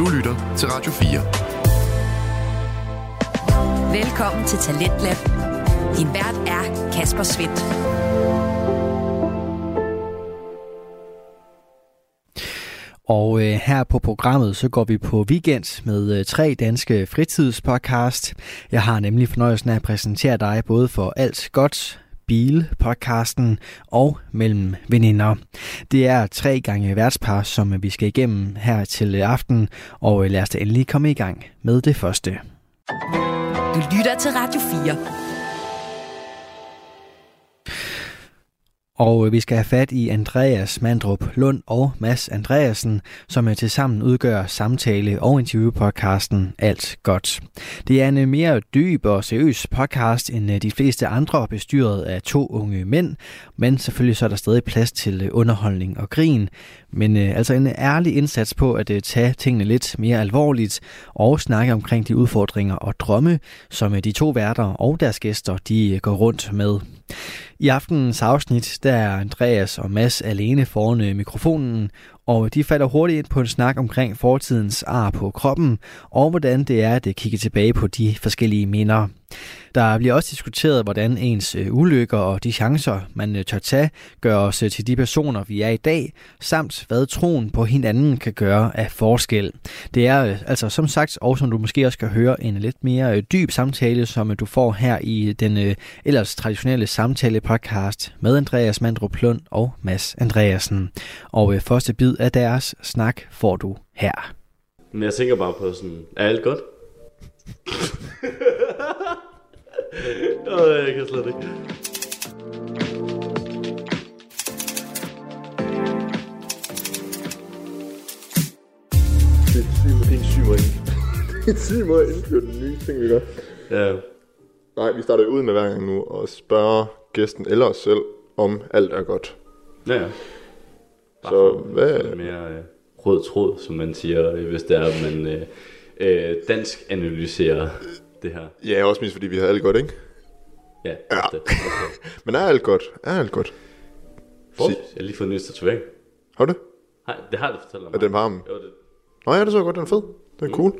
Du lytter til Radio 4. Velkommen til Talentlab. Din vært er Kasper Svendt. Og øh, her på programmet, så går vi på weekend med øh, tre danske fritidspodcast. Jeg har nemlig fornøjelsen af at præsentere dig både for alt godt, Bil-podcasten og Mellem Veninder. Det er tre gange værtspar, som vi skal igennem her til aften, og øh, lad os da endelig komme i gang med det første. Du lytter til Radio 4. Og øh, vi skal have fat i Andreas Mandrup Lund og Mads Andreasen, som øh, er til sammen udgør samtale- og interviewpodcasten Alt Godt. Det er en øh, mere dyb og seriøs podcast end de fleste andre, bestyret af to unge mænd, men selvfølgelig så er der stadig plads til underholdning og grin. Men øh, altså en ærlig indsats på at øh, tage tingene lidt mere alvorligt og snakke omkring de udfordringer og drømme, som øh, de to værter og deres gæster de øh, går rundt med. I aftenens afsnit, der er Andreas og Mads alene foran øh, mikrofonen, og de falder hurtigt ind på en snak omkring fortidens ar på kroppen, og hvordan det er at kigge tilbage på de forskellige minder. Der bliver også diskuteret, hvordan ens ulykker og de chancer, man tør tage, gør os til de personer, vi er i dag, samt hvad troen på hinanden kan gøre af forskel. Det er altså som sagt, og som du måske også kan høre, en lidt mere dyb samtale, som du får her i den ellers traditionelle samtale podcast med Andreas Mandrup Lund og Mads Andreasen. Og første bid af deres snak får du her. Men jeg tænker bare på sådan, er alt godt? Åh, jeg kan slet ikke. Det er det er en syg måde. Det er en syg måde at indføre den nye ting, vi gør. Ja, Nej, vi starter ud med hver gang nu og spørger gæsten eller os selv, om alt er godt. ja. ja. Bare Så for hvad- sådan mere øh, rød tråd, som man siger, øh, hvis det er, at man øh, øh, dansk analyserer det her. Ja, også mest fordi vi har alt godt, ikke? Ja, Ja. Det, okay. Men er alt godt? Er alt godt? Forholdsvis. Jeg har lige fået en ny tatovering. Har du det? Nej, det har du fortalt om. Er den på armen? Jo, det. Nå ja, det så godt, den er fed. Den er cool.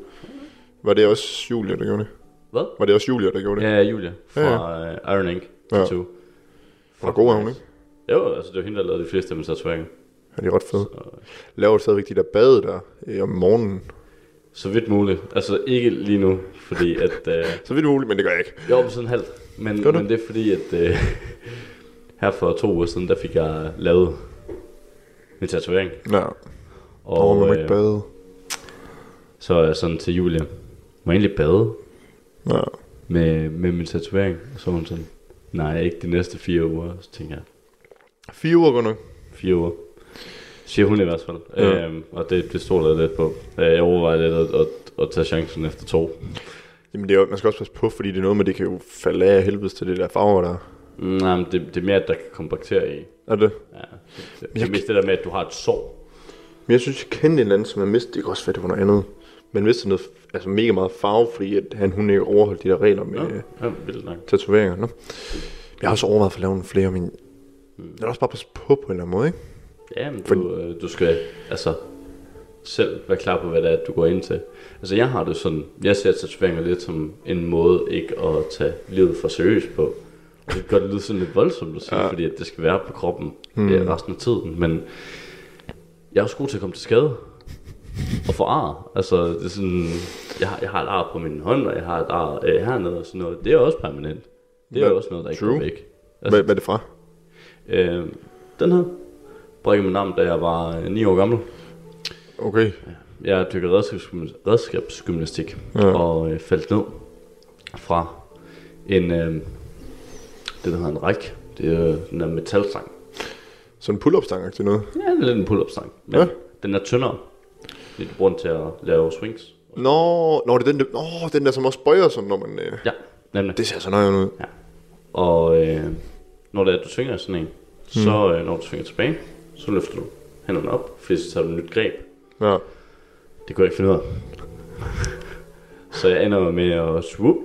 Var det også Julia, der gjorde det? Hvad? Var det også Julia, der gjorde det? Ja, Julia fra ja, Iron Ink Ja. Hun er god, er hun, ikke? Jo, altså det var hende, der lavede de fleste af mine tatoveringer. Ja, de er ret fede. Laver du stadigvæk de der bade der øh, om morgenen? Så vidt muligt. Altså ikke lige nu, fordi at... Øh, Så vidt muligt, men det gør jeg ikke. jo, sådan halvt. Men, men det er fordi, at øh, her for to uger siden, der fik jeg lavet min tatovering. Ja, Og og man må ikke øh, bade. så sådan til Julia, må jeg egentlig bade Ja. med, med min tatovering? Og så hun sådan, nej, ikke de næste fire uger. Så tænker jeg, Fire uger godt nok. fire uger. Siger hun i hvert fald. Ja. Øhm, og det, det stod der lidt på. Øh, Jeg overvejer lidt at, at, at tage chancen efter to. Jamen, det er, jo- man skal også passe på, fordi det er noget med, det kan jo falde af helvedes til det der farver der. Nej, men det, det er mere, at der kan komme bakterier i. Er det? Ja. Det, det jeg er mest det der med, at du har et sår. Men jeg synes, jeg kendte en eller anden, som har mistet, det kan også være, det var noget andet. Men mistet noget, altså mega meget farve, fordi at han, hun ikke overholdt de der regler med Ja, ja. ja tatoveringer. Nå. Jeg har også overvejet for at lave nogle flere, men jeg er også bare passe på på en eller anden måde, ikke? Ja, men du, øh, du skal altså selv være klar på, hvad det er, du går ind til. Altså jeg har det sådan, jeg ser tatoveringer lidt som en måde ikke at tage livet for seriøst på. Og det gør det lyde sådan lidt voldsomt at sige, ja. fordi at det skal være på kroppen mm. ja, resten af tiden. Men jeg er også god til at komme til skade og få ar. Altså det er sådan, jeg har, jeg har et ar på min hånd, og jeg har et ar øh, hernede og sådan noget. Det er også permanent. Det er jo også noget, der ikke True. går væk. Hvad, hvad er det fra? Øh, den her brækkede min arm, da jeg var øh, 9 år gammel. Okay. Jeg dykkede redskabsgymnastik, redskabsgymnastik Ja. ja. og øh, faldt ned fra en, øh, det der hedder en ræk. Det er øh, den der metalstang. Sådan en pull-up-stang til noget. Ja, det er lidt en pull-up-stang. Men Ja. ja. den er tyndere. Det er brugt til at lave swings. Nå, nå, det er den der, nå, den der, som også bøjer sådan, når man... Øh, Ja, nemlig. det ser så nøje ud. Og øh, når det er, at du svinger sådan en, så øh, når du svinger tilbage, så løfter du hænderne op, fordi så tager du et nyt greb. Ja. Det kunne jeg ikke finde ud af. så jeg ender med at swoop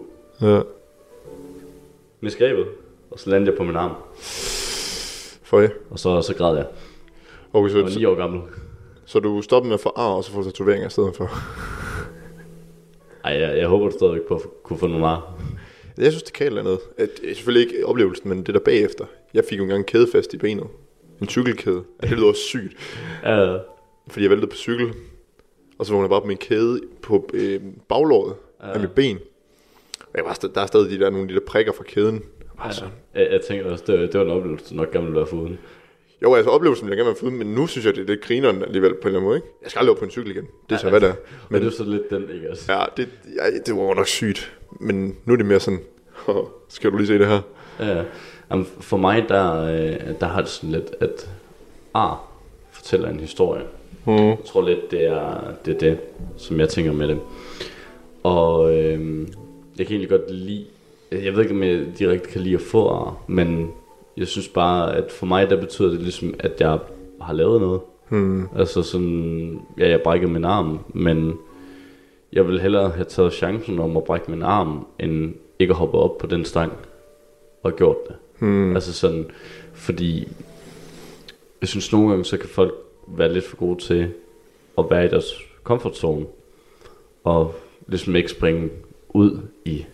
Ja. med skrebet, og så landede jeg på min arm. For jer. Og så, så græd jeg. Okay, så, Jeg var så, 9 år gammel. Så du stopper med at få ar, og så får du tatoveringer i stedet for. Ej, jeg, jeg håber, du stadigvæk på at kunne få nogle ar. Jeg synes, det kan et eller andet. Selvfølgelig ikke oplevelsen, men det der bagefter. Jeg fik jo engang en kæde fast i benet. En cykelkæde. Ja, det lyder også sygt. Ja, Fordi jeg væltede på cykel. Og så vågnede jeg bare på min kæde på øh, baglåret ja. af mit ben. Og jeg var, st- der er stadig de der, nogle de der prikker fra kæden. Bare sådan. jeg, jeg tænker også, det, var- det var en oplevelse, nok gerne ville være foruden. Jo, altså oplevelsen vil jeg gerne være men nu synes jeg, det er lidt grineren alligevel på en eller anden måde. Ikke? Jeg skal aldrig op på en cykel igen. Det er så, hvad det er. Men Men det er så lidt den, ikke også? ja, det, ja, det var nok sygt. Men nu er det mere sådan, skal du lige se det her? Ja, jamen, for mig, der, øh, der har det sådan lidt, at ar fortæller en historie. Mm. Jeg tror lidt, det er, det er det, som jeg tænker med det. Og øh, jeg kan egentlig godt lide, jeg ved ikke, om jeg direkte kan lide at få ar, men jeg synes bare, at for mig, der betyder det ligesom, at jeg har lavet noget. Hmm. Altså sådan, ja, jeg brækker min arm, men jeg vil hellere have taget chancen om at brække min arm, end ikke at hoppe op på den stang og gjort det. Hmm. Altså sådan, fordi jeg synes nogle gange, så kan folk være lidt for gode til at være i deres comfort zone, og ligesom ikke springe ud i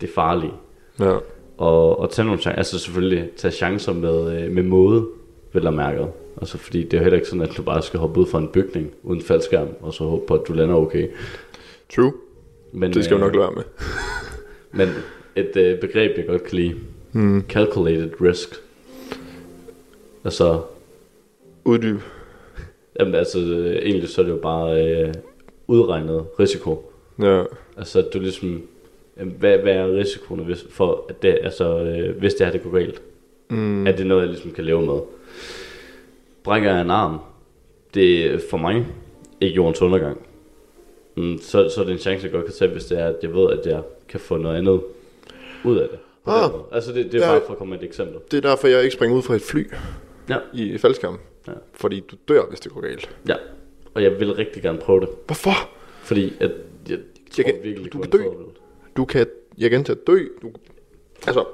det farlige. Ja. Og, og tage nogle chancer, altså selvfølgelig tage chancer med, øh, med måde, vel at mærke. Altså fordi det er jo heller ikke sådan, at du bare skal hoppe ud fra en bygning uden faldskærm, og så håbe på, at du lander okay. True. Men, Det skal øh, nok lade være med. Men et øh, begreb, jeg godt kan lide, Hmm. calculated risk. Altså, Uddyb. jamen, altså egentlig så er det jo bare øh, udregnet risiko. Ja. Altså du ligesom, hvad, hvad er risikoen hvis, for, at det, altså, øh, hvis det her det går galt? Mm. Er det noget, jeg ligesom kan leve med? Brækker jeg en arm, det er for mig ikke jordens undergang. Mm, så, så er det en chance, jeg godt kan tage, hvis det er, at jeg ved, at jeg kan få noget andet ud af det. På Ah. altså det, det er Ja. bare for at komme med et eksempel. Det er derfor, jeg ikke springer ud fra et fly Ja. i faldskærm. Ja. Fordi du dør, hvis det går galt. Ja, og jeg vil rigtig gerne prøve det, Hvorfor? fordi at jeg, jeg tror Jeg kan- virkelig, du det kan dø. Du kan, jeg kan dø. Du, altså.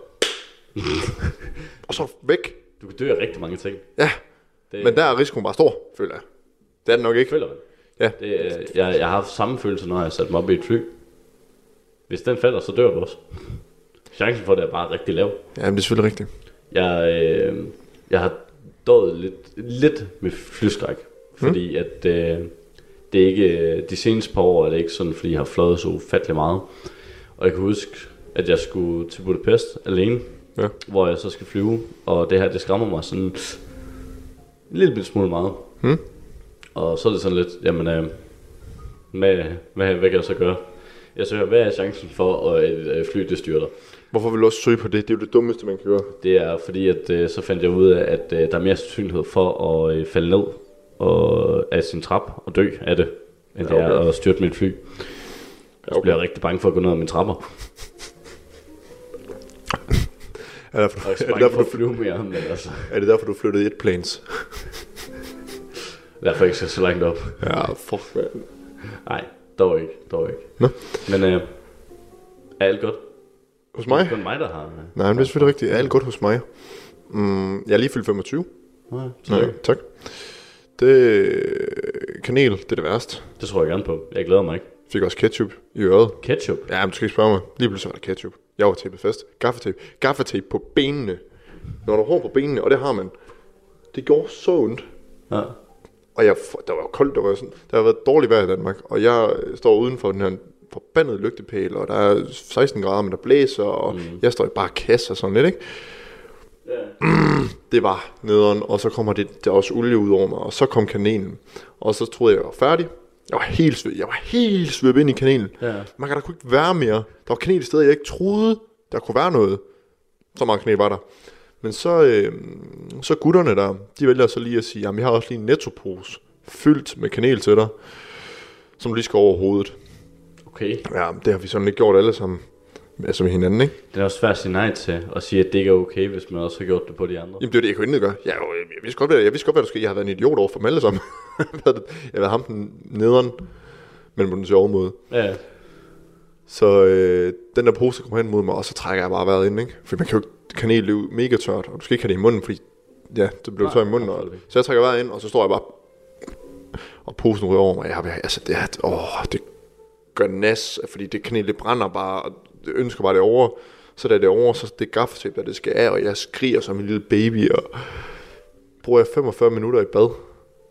og så væk. Du kan dø af rigtig mange ting. Ja, Det, men der er risikoen bare stor, føler jeg. Det er den nok ikke. føler man. Ja. Det, er- jeg, jeg har haft samme følelse, når jeg har sat mig op i et fly. Hvis den falder, så dør du også. Chancen for det er bare rigtig lav. Ja, men det er selvfølgelig rigtigt. Jeg, øh, jeg har døjet lidt, lidt med flyskræk, fordi at øh, det er ikke, de seneste par år er det ikke sådan, fordi jeg har fløjet så ufattelig meget. Og jeg kan huske, at jeg skulle til Budapest alene, Ja. hvor jeg så skal flyve, og det her, det skræmmer mig sådan en lille smule meget. Hmm? Og så er det sådan lidt, jamen, øh, hvad, hvad, hvad kan jeg så gøre? Jeg søger, hvad er chancen for, at et øh, fly det styrter? Hvorfor vil du også søge på det? Det er jo det dummeste, man kan gøre. Det er fordi, at øh, så fandt jeg ud af, at øh, der er mere sandsynlighed for at øh, falde ned og, af sin trap og dø af det, end Ja, det er okay. at styrte mit fly. Så bliver jeg rigtig bange for at gå ned ad mine trapper. Er derfor, så er det derfor, du, flyve mere, men altså, er det derfor, du flyttede et planes? derfor ikke skal så langt op. Ja, fuck, man. Nej, dog ikke, dog ikke. Nå. Men øh, er alt godt? Hos mig? Det er kun mig, der har... Nej, men det er selvfølgelig rigtigt. Alt godt hos mig? Mm, jeg er lige fyldt 25. Nej, Nej, tak. Det, kanel, det er det værste. Det tror jeg gerne på. Jeg glæder mig ikke. Fik også ketchup i øret. Ketchup? Ja, men du skal ikke spørge mig. Lige pludselig var der ketchup. Jeg var tapet fast. Gaffatape. Gaffatape på benene. Når du har på benene, og det har man. Det gjorde så ondt. Ja. Og jeg, der var koldt, der var sådan, der har været dårligt vejr i Danmark, og jeg øh, står uden for den her forbandede lygtepæl, og der er 16 grader, men der blæser, og mm. jeg står i bare kasse og sådan lidt, ikke? Mm, det var nederen, og så kommer det, der også olie ud over mig, og så kom kanelen, og så troede jeg, jeg var færdig. Jeg var helt sved, jeg var helt svøbt ind i kanelen. Ja. Man kan der kunne ikke være mere. Der var kanel i steder, jeg ikke troede, der kunne være noget. Så meget kanel var der. Men så, øh, så gutterne der, de vælger så lige at sige, jamen jeg har også lige en nettopose fyldt med kanel til dig, som du lige skal over hovedet. Okay. Ja, det har vi sådan ikke gjort alle sammen, altså med hinanden, ikke? Det er også svært at sige nej til, og sige, at det ikke er okay, hvis man også har gjort det på de andre. Jamen det er det, jeg kunne ikke gøre. Jeg, jeg, jeg, vidste godt, hvad, jeg vidste godt, hvad der skete. Jeg har været en idiot over for dem alle sammen. jeg har været- ham den nederen, men på den sjove måde. Ja, Så øh, den der pose kommer hen mod mig, og så trækker jeg bare vejret ind, ikke? For man kan jo ikke kanel jo mega tørt, og du skal ikke have det i munden, fordi ja, det bliver Nej, tør i munden. Og, så jeg trækker vejret ind, og så står jeg bare posen ryger over mig. Jeg, har- altså, det, er, åh, det gør nas, fordi det kanel, det brænder bare, og det ønsker bare det er over. Så da det er over, så det gaffetape, der det skal af, og jeg skriger som en lille baby, og bruger jeg 45 minutter i bad.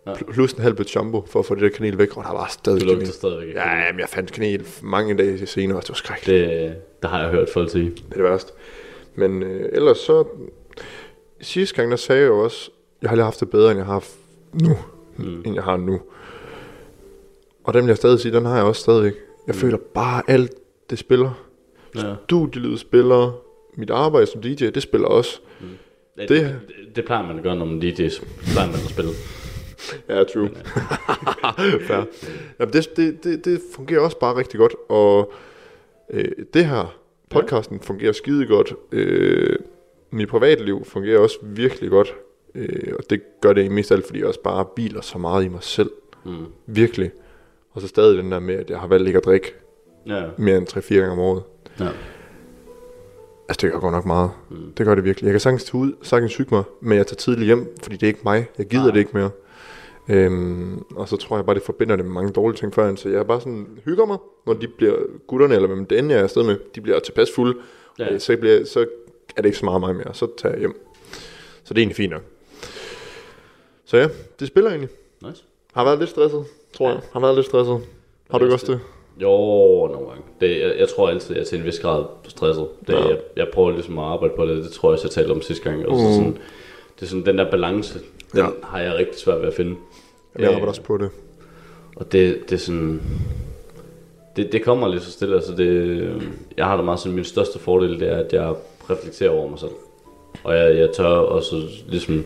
Ja. Plus en halv bøtte shampoo, for at få det der kanel væk, og der var stadig kanel. lugter stadigvæk. Ja, jamen, jeg fandt kanel mange dage senere, og det var skrækkeligt. Det, Det, det har jeg hørt folk sige. det er det værste. Men øh, ellers så, sidste gang, der sagde jeg jo også, jeg har lige haft det bedre, end jeg har nu, mm. end jeg har nu. Og den vil jeg stadig sige, den har jeg også stadigvæk. Jeg mm. føler bare alt, det spiller. Ja. Studielivet spiller, mit arbejde som DJ, det spiller også. Det, Det- det, det plejer man at gøre, når man DJ, plejer man at spille. Ja, true. Fair. Jamen, det, det, det, det fungerer også bare rigtig godt, og øh, det her, podcasten ja. fungerer skide godt. Øh, mit privatliv fungerer også virkelig godt, øh, og det gør det mest af alt, fordi jeg også bare biler så meget i mig selv. Mm. Virkelig. Og så stadig den der med, at jeg har valgt ikke at drikke Ja, mere end 3-4 gange om året. ja. Altså, det gør godt nok meget. Mm. Det gør det virkelig. Jeg kan sagtens tage ud, sagtens syge mig, men jeg tager tidligt hjem, fordi det er ikke mig. Jeg gider Nej. det ikke mere. Øhm, og så tror jeg bare, det forbinder det med mange dårlige ting førhen. Så jeg er bare sådan, hygger mig, når de bliver gutterne, eller hvem det end jeg er afsted med, de bliver tilpas fulde. Ja. Ja. Så, bliver, så er det ikke så meget mig mere. Så tager jeg hjem. Så det er egentlig fint nok. Så ja, det spiller egentlig. Nice. Har været lidt stresset, tror jeg. Har været lidt stresset. Har du ikke også det? Jo, nogle gange. Det, jeg, jeg tror altid, at jeg er til en vis grad stresset. Det, Ja. jeg, jeg prøver ligesom at arbejde på det. Det tror jeg også, jeg talte om sidste gang. Og så Mm. sådan, det er sådan, den der balance, den Ja. har jeg rigtig svært ved at finde. Jeg Øh, arbejder også på det. Og det, det er sådan... Det, det kommer lidt så stille. Altså det, jeg har det meget sådan, min største fordel, det er, at jeg reflekterer over mig selv. Og jeg, jeg tør også ligesom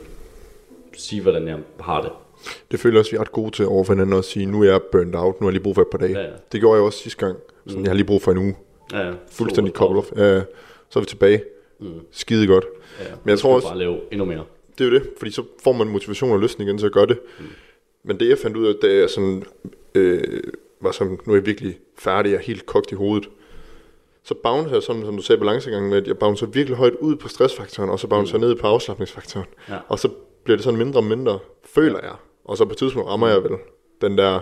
sige, hvordan jeg har det. Det føler også, vi er ret gode til over for hinanden at sige, nu er jeg burnt out, nu har jeg lige brug for et par dage. Ja, ja. Det gjorde jeg også sidste gang. Sådan, jeg har lige brug for en uge. Ja, ja. Fuldstændig off. Ja, så er vi tilbage. Mm. Skide godt. Ja, Men jeg tror også- bare lave endnu mere. Det er jo det, fordi så får man motivation og lysten igen til at gøre det. Mm. Men det jeg fandt ud af, da jeg sådan, øh, var sådan, nu er jeg virkelig færdig, jeg er helt kogt i hovedet. Så bouncer jeg sådan, som du sagde, balancegangen med, at jeg bouncer virkelig højt ud på stressfaktoren, og så bouncer jeg ned på afslappningsfaktoren. Ja. Og så bliver det sådan mindre og mindre, føler jeg. Og så på et tidspunkt rammer jeg vel den der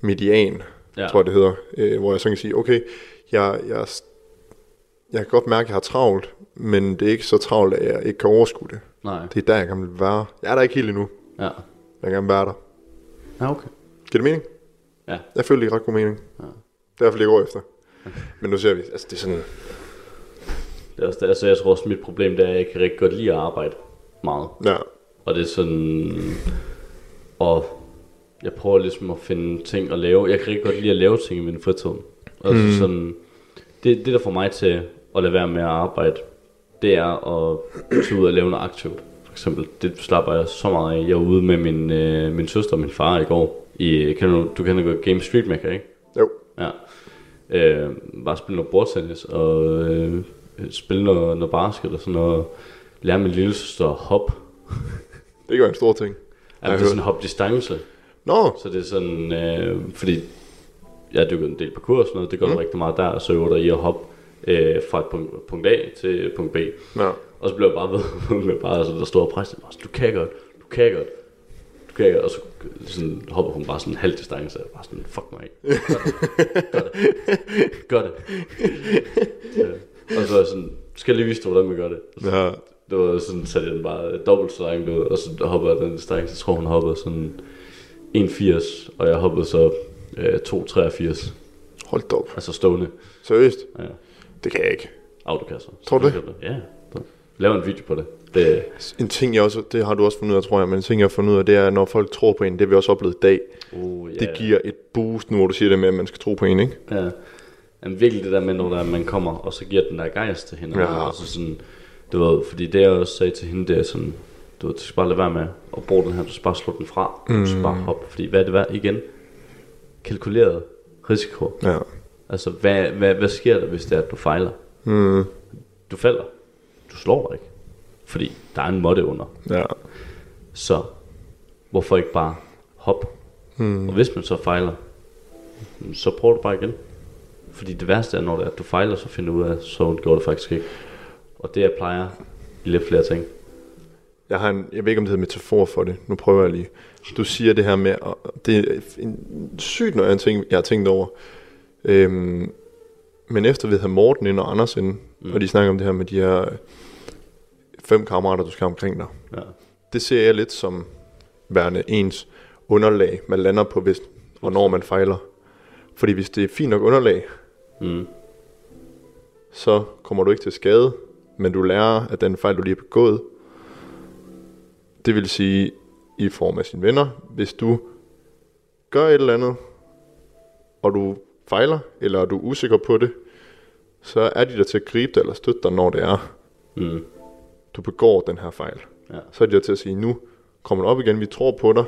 median, Ja. tror jeg det hedder, øh, hvor jeg så kan sige, okay, jeg, jeg, jeg kan godt mærke, at jeg har travlt, men det er ikke så travlt, at jeg ikke kan overskue det. Nej. Det er der, jeg vil være. Jeg er der ikke helt endnu. Ja. Jeg vil gerne være der. Ja, okay. Giver det mening? Ja. Jeg føler det ret god mening. Ja. Det er i hvert fald, jeg går efter. Men nu ser vi, altså det er sådan, Det er også altså, jeg tror også, mit problem det er, at jeg kan rigtig godt lide at arbejde meget. ja, Og det er sådan... Og jeg prøver ligesom at finde ting at lave. Jeg kan rigtig godt lide at lave ting i min fritid. Altså mm. sådan... Det, det, der får mig til at lade være med at arbejde, det er at tage ud og lave noget aktivt. For eksempel, det slapper jeg så meget af. Jeg var ude med min, øh, min søster og min far i går. I, kan du, du kender Game Street Maker, ikke? jo. Ja. Øh, bare spille noget bordtennis og øh, spille noget, noget basket og sådan noget. Lære min lille søster at hoppe. Det gør en stor ting. Ja, det er sådan hop distance. Nå, Så det er sådan, øh, fordi jeg dykker en del på kurs og noget, det gør mm. rigtig meget der, og så øver der i at hoppe øh, fra et punkt, punkt A til punkt B. ja. Og så blev jeg bare ved med bare sådan, der store pres, du kan godt, du kan godt, du kan godt, og så sådan, hopper hun bare sådan en halv distance, og bare sådan, fuck mig af. Gør det. Gør det. Gør det. Ja. Og så er jeg sådan, skal jeg lige vise dig, hvordan man gør det. Så, ja. Det var sådan, satte jeg bare dobbelt så langt ud, og så hoppede jeg den distance, jeg tror hun hoppede sådan 1,80, og jeg hoppede så øh, 2,83, Hold da op. altså stående. Seriøst? Ja. Det kan jeg ikke. Autokasser. Tror du det? Ja. Lav en video på det. det En ting, jeg også, det har du også fundet ud af, tror jeg, men en ting, jeg har fundet ud af, det er, når folk tror på en, det har vi også oplevet i dag. uh, ja. Det giver et boost, nu hvor du siger det med, at man skal tro på en, ikke? Ja. Jamen virkelig det der med, når der, man kommer, og så giver den der gejst til hende. Ja. Og så sådan, du ved, fordi det jeg også sagde til hende, det er sådan, du ved, du skal bare lade være med at bruge den her, du skal bare slå den fra. Mm. Du skal bare hoppe, fordi hvad er det værd igen? Kalkuleret risiko. Ja. Altså, hvad, hvad, hvad sker der, hvis det er, at du fejler? Mm. Du falder. Du slår dig ikke. Fordi der er en måtte under. Ja. Så hvorfor ikke bare hoppe? Mm. Og hvis man så fejler, så prøv det bare igen. Fordi det værste er, når det er, at du fejler, så finder du ud af, så gjorde det faktisk ikke. Og det jeg plejer i lidt flere ting. Jeg har en, jeg ved ikke, om det hedder metafor for det. Nu prøver jeg lige. Du siger det her med, og det er en sygt jeg, ting, jeg har tænkt over. Øhm, men efter vi havde Morten ind og Anders ind, mm. og de snakker om det her med de her øh, fem kammerater, du skal omkring dig. Ja. Det ser jeg lidt som værende ens underlag, man lander på, hvis og når man fejler. Fordi hvis det er fint nok underlag, Mm. så kommer du ikke til skade, men du lærer af den fejl, du lige har begået. Det vil sige, i form af sine venner, hvis du gør et eller andet, og du fejler, eller er du usikker på det, så er de der til at gribe dig eller støtte dig, når det er, Mm. du begår den her fejl. Ja. Så er de der til at sige, nu kommer du op igen, vi tror på dig,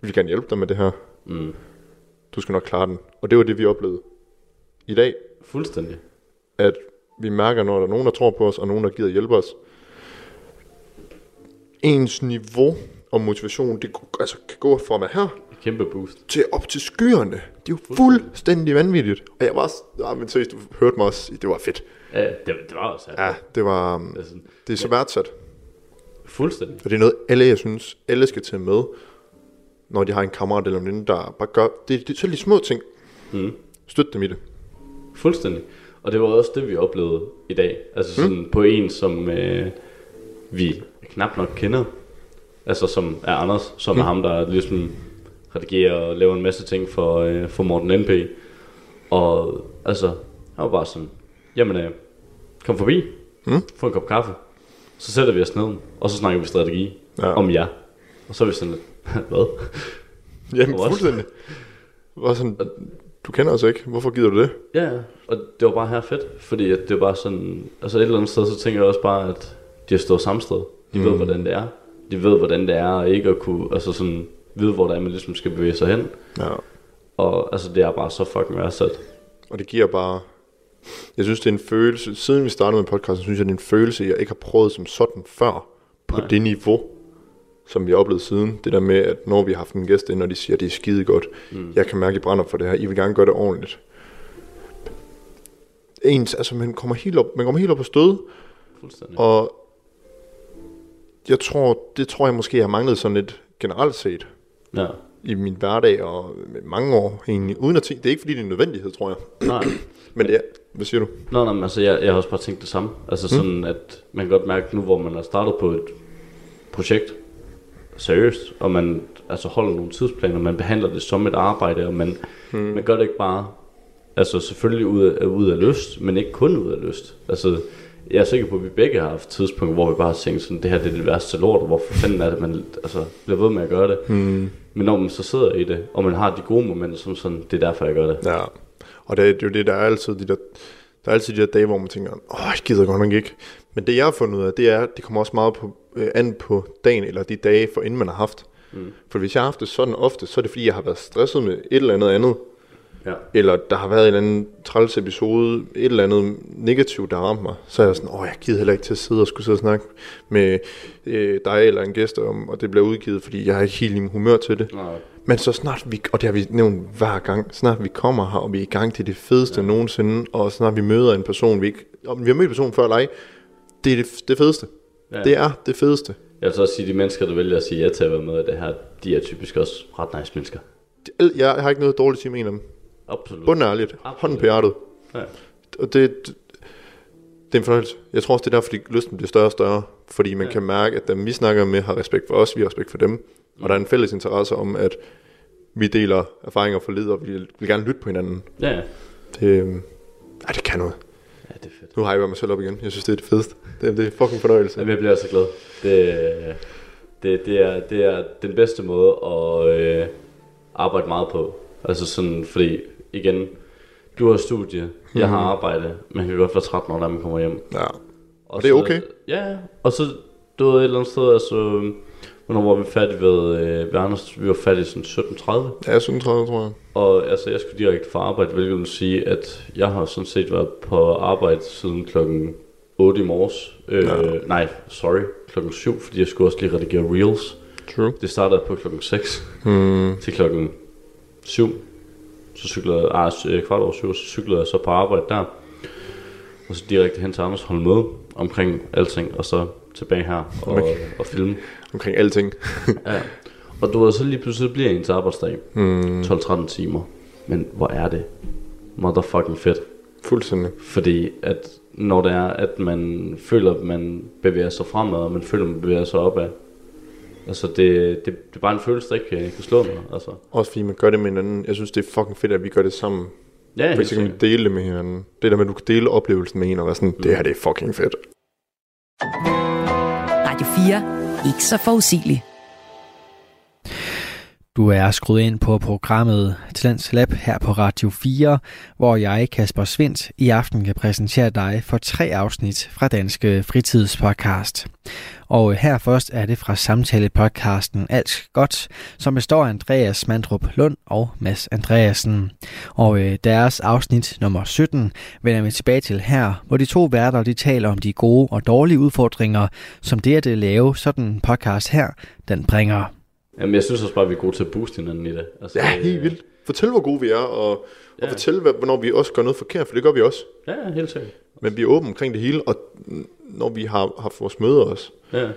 vi vil gerne hjælpe dig med det her, Mm. du skal nok klare den. Og det var det, vi oplevede i dag, Fuldstændig. at vi mærker, når der er nogen, der tror på os, og nogen, der gider hjælpe os. Ens niveau og motivation, det altså, kan gå fra at være her, kæmpe boost. til op til skyerne. Det er jo fuldstændig vanvittigt. Og jeg var også, ja, men seriøst, du hørte mig også, det var fedt. Ja, det, det var også Ja, det var, det er sådan, det er så værdsat. fuldstændig. Og det er noget, alle, jeg synes, alle skal tage med, når de har en kammerat eller en der bare gør, det, det er selv de små ting. Mm. Støt dem i det. Fuldstændig. Og det var også det, vi oplevede i dag. Altså sådan mm. på en, som øh, vi knap nok kender. Altså som er Anders, som mm. er ham, der ligesom redigerer og laver en masse ting for, øh, for Morten NP. Og altså, han var bare sådan, jamen øh, kom forbi, Mm. få en kop kaffe. Så sætter vi os ned, og så snakker vi strategi Ja. om jer. Og så er vi sådan lidt, hvad? Jamen, fuldstændig. Var sådan, du kender os ikke, hvorfor gider du det? Ja, og det var bare her fedt, fordi at det var bare sådan, altså et eller andet sted, så tænker jeg også bare, at de har stået samme sted. De mm. ved, hvordan det er. De ved, hvordan det er, ikke at kunne, altså sådan, vide, hvor det er, man ligesom skal bevæge sig hen. Ja. Og altså, det er bare så fucking værdsat. Og det giver bare... Jeg synes, det er en følelse... Siden vi startede med podcasten, synes jeg, det er en følelse, jeg ikke har prøvet som sådan før. På Nej. det niveau, som vi har oplevet siden. Det der med, at når vi har haft en gæst ind, og de siger, at det er skide godt. Mm. Jeg kan mærke, at I brænder for det her. I vil gerne gøre det ordentligt. Ens, altså man kommer helt op, man kommer helt op på stød, Fuldstændig. og jeg tror, det tror jeg måske, jeg har manglet sådan lidt generelt set Ja. i min hverdag og mange år egentlig, uden at tænke, det er ikke fordi det er en nødvendighed, tror jeg. Nej, Men det er, hvad siger du? Nå, nej, men altså, jeg, jeg har også bare tænkt det samme. Altså sådan, at man kan godt mærke nu, hvor man har startet på et projekt, seriøst, og man altså holder nogle tidsplaner, man behandler det som et arbejde, og man, hmm. man gør det ikke bare, altså selvfølgelig ud af, ud af lyst, men ikke kun ud af lyst. Altså, jeg er sikker på, at vi begge har haft tidspunkter, hvor vi bare har tænkt sådan, det her det er det værste lort, og hvorfor fanden er det, man altså, bliver ved med at gøre det. Hmm. Men når man så sidder i det, og man har de gode momenter, som sådan, det er derfor, jeg gør det. Ja, og det, er- det er jo det, der er altid de der, der er altid de der dage, hvor man tænker, åh, jeg gider godt nok ikke. Men det jeg har fundet ud af, det er, det kommer også meget på, øh, an på dagen, eller de dage, for inden man har haft. Mm. For hvis jeg har haft det sådan ofte, så er det fordi, jeg har været stresset med et eller andet andet. Ja. Eller der har været en eller anden træls episode, et eller andet negativt, der har ramt mig. Så er jeg sådan, åh, jeg gider heller ikke til at sidde og skulle sidde og snakke med øh, dig eller en gæst om, og det bliver udgivet, fordi jeg er ikke helt i humør til det. Nej. Men så snart vi, og det har vi nævnt hver gang, snart vi kommer her, og vi er i gang til det fedeste ja. nogensinde, og snart vi møder en person, vi ikke, om vi har mødt personen før eller ej, det er det, det fedeste. Ja. Ja. Det er det fedeste. Jeg vil så også sige, at de mennesker, der vælger at sige ja til at være med i det her, de er typisk også ret nice mennesker. Al- Jeg har ikke noget dårligt med en af dem. Absolut. Bundærligt. Absolut. Hånden på hjertet. Ja. Og det, det, det er en fornøjelse. Jeg tror også, det er derfor, at lysten bliver større og større. Fordi man ja. Ja. kan mærke, at dem vi snakker med har respekt for os, vi har respekt for dem. Mm. Og der er en fælles interesse om, at vi deler erfaringer for led, og vi vil gerne lytte på hinanden. Ja, ja. Det, øhm, ej, det kan noget. Ja, det er fedt. Nu har jeg mig selv op igen. Jeg synes, det er det fedeste. Det, er- det er fucking fornøjelse. Jamen, jeg bliver så glad. Det, det, det, er, det er den bedste måde at øh, arbejde meget på. Altså sådan, fordi igen, du har studie, jeg har arbejde, man kan godt være træt, når man kommer hjem. Ja. Og det er så- okay. Ja, og så, du ved, et eller andet sted, altså, hvornår var vi færdige ved, øh, Anders? Vi var færdige sådan 17.30. Ja, 37, tror jeg. Og altså, jeg skulle direkte fra arbejde, hvilket vil sige, at jeg har sådan set været på arbejde siden klokken 8 i morges. Øh, Ja. Nej, sorry, klokken 7, fordi jeg skulle også lige redigere Reels. True. Det startede på klokken 6 Hmm. til klokken 7. Så cyklede jeg, ah, øh, kvart over 7, så cyklede jeg så på arbejde der. Og så direkte hen til Anders holde møde omkring alting, og så tilbage her og, Okay. og filme. Omkring alting. Ja. Og du ved, så lige pludselig bliver ens arbejdsdag Hmm. 12-13 timer. Men hvor er det motherfucking fedt. Fuldstændig. Fordi at når det er, at man føler, at man bevæger sig fremad, og man føler, at man bevæger sig opad. Altså det, det, det er bare en følelse, der ikke kan, kan slå mig. Altså. Også fordi man gør det med hinanden. Jeg synes, det er fucking fedt, at vi gør det sammen. Ja, så kan dele det med hinanden. Det der med, at du kan dele oplevelsen med en og være sådan, det her det er fucking fedt. Radio 4. Ikke så forudsigelig. Du er skruet ind på programmet Talents Lab her på Radio 4, hvor jeg, Kasper Svindt, i aften kan præsentere dig for tre afsnit fra Danske Fritidspodcast. Og her først er det fra samtalepodcasten Alt Godt, som består af Andreas Mandrup Lund og Mads Andreasen. Og øh, deres afsnit nummer 17 vender vi tilbage til her, hvor de to værter de taler om de gode og dårlige udfordringer, som det at lave sådan en podcast her, den bringer. Jamen, jeg synes også bare, at vi er gode til at booste hinanden i det. Altså, Ja, helt vildt. Fortæl, hvor gode vi er, og, og Ja. fortæl, hvad- hvornår vi også gør noget forkert, for det gør vi også. Ja, helt sikkert. Men vi er åbne omkring det hele, og når vi har haft vores møder også, Ja,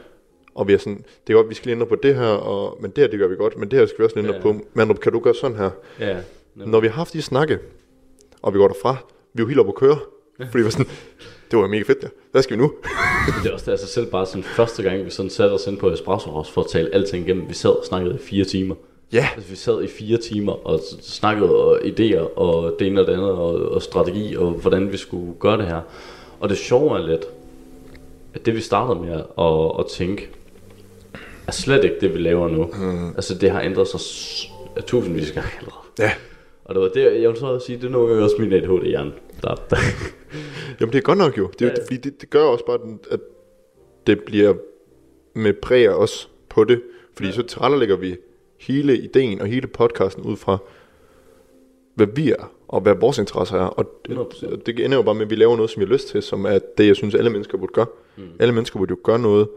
og vi er sådan, det er godt, vi skal ændre på det her, og, men det her, det gør vi godt, men det her skal vi også ændre Ja. på. Mandrup, kan du gøre sådan her? ja. Når vi har haft de snakke, og vi går derfra, vi er jo helt oppe at køre, fordi vi var sådan, det var mega fedt der. Hvad skal vi nu? Det er også det, altså selv bare sådan første gang, vi sådan satte os ind på Espresso House for at tale alting igennem. Vi sad og snakkede i fire timer. Ja, Altså, vi sad i fire timer og snakkede og idéer og det ene og det andet og, og strategi og hvordan vi skulle gøre det her. Og det sjove er lidt, at det vi startede med at, at tænke, er slet ikke det, vi laver nu. Mm. Altså det har ændret sig tusindvis af gange allerede. ja. Og det var det, jeg vil så sige, det er nogle gange også min ADHD-hjerne. Der, der. Jamen det er godt nok jo. Det, Ja, fordi det, det gør også bare, at det bliver med præg af os på det. Fordi ja. så tilrettelægger vi hele ideen og hele podcasten ud fra, hvad vi er, og hvad vores interesser er. Og det, 100%. og det ender jo bare med, at vi laver noget, som vi har lyst til, som er det, jeg synes, alle mennesker burde gøre. Mm. Alle mennesker burde jo gøre noget,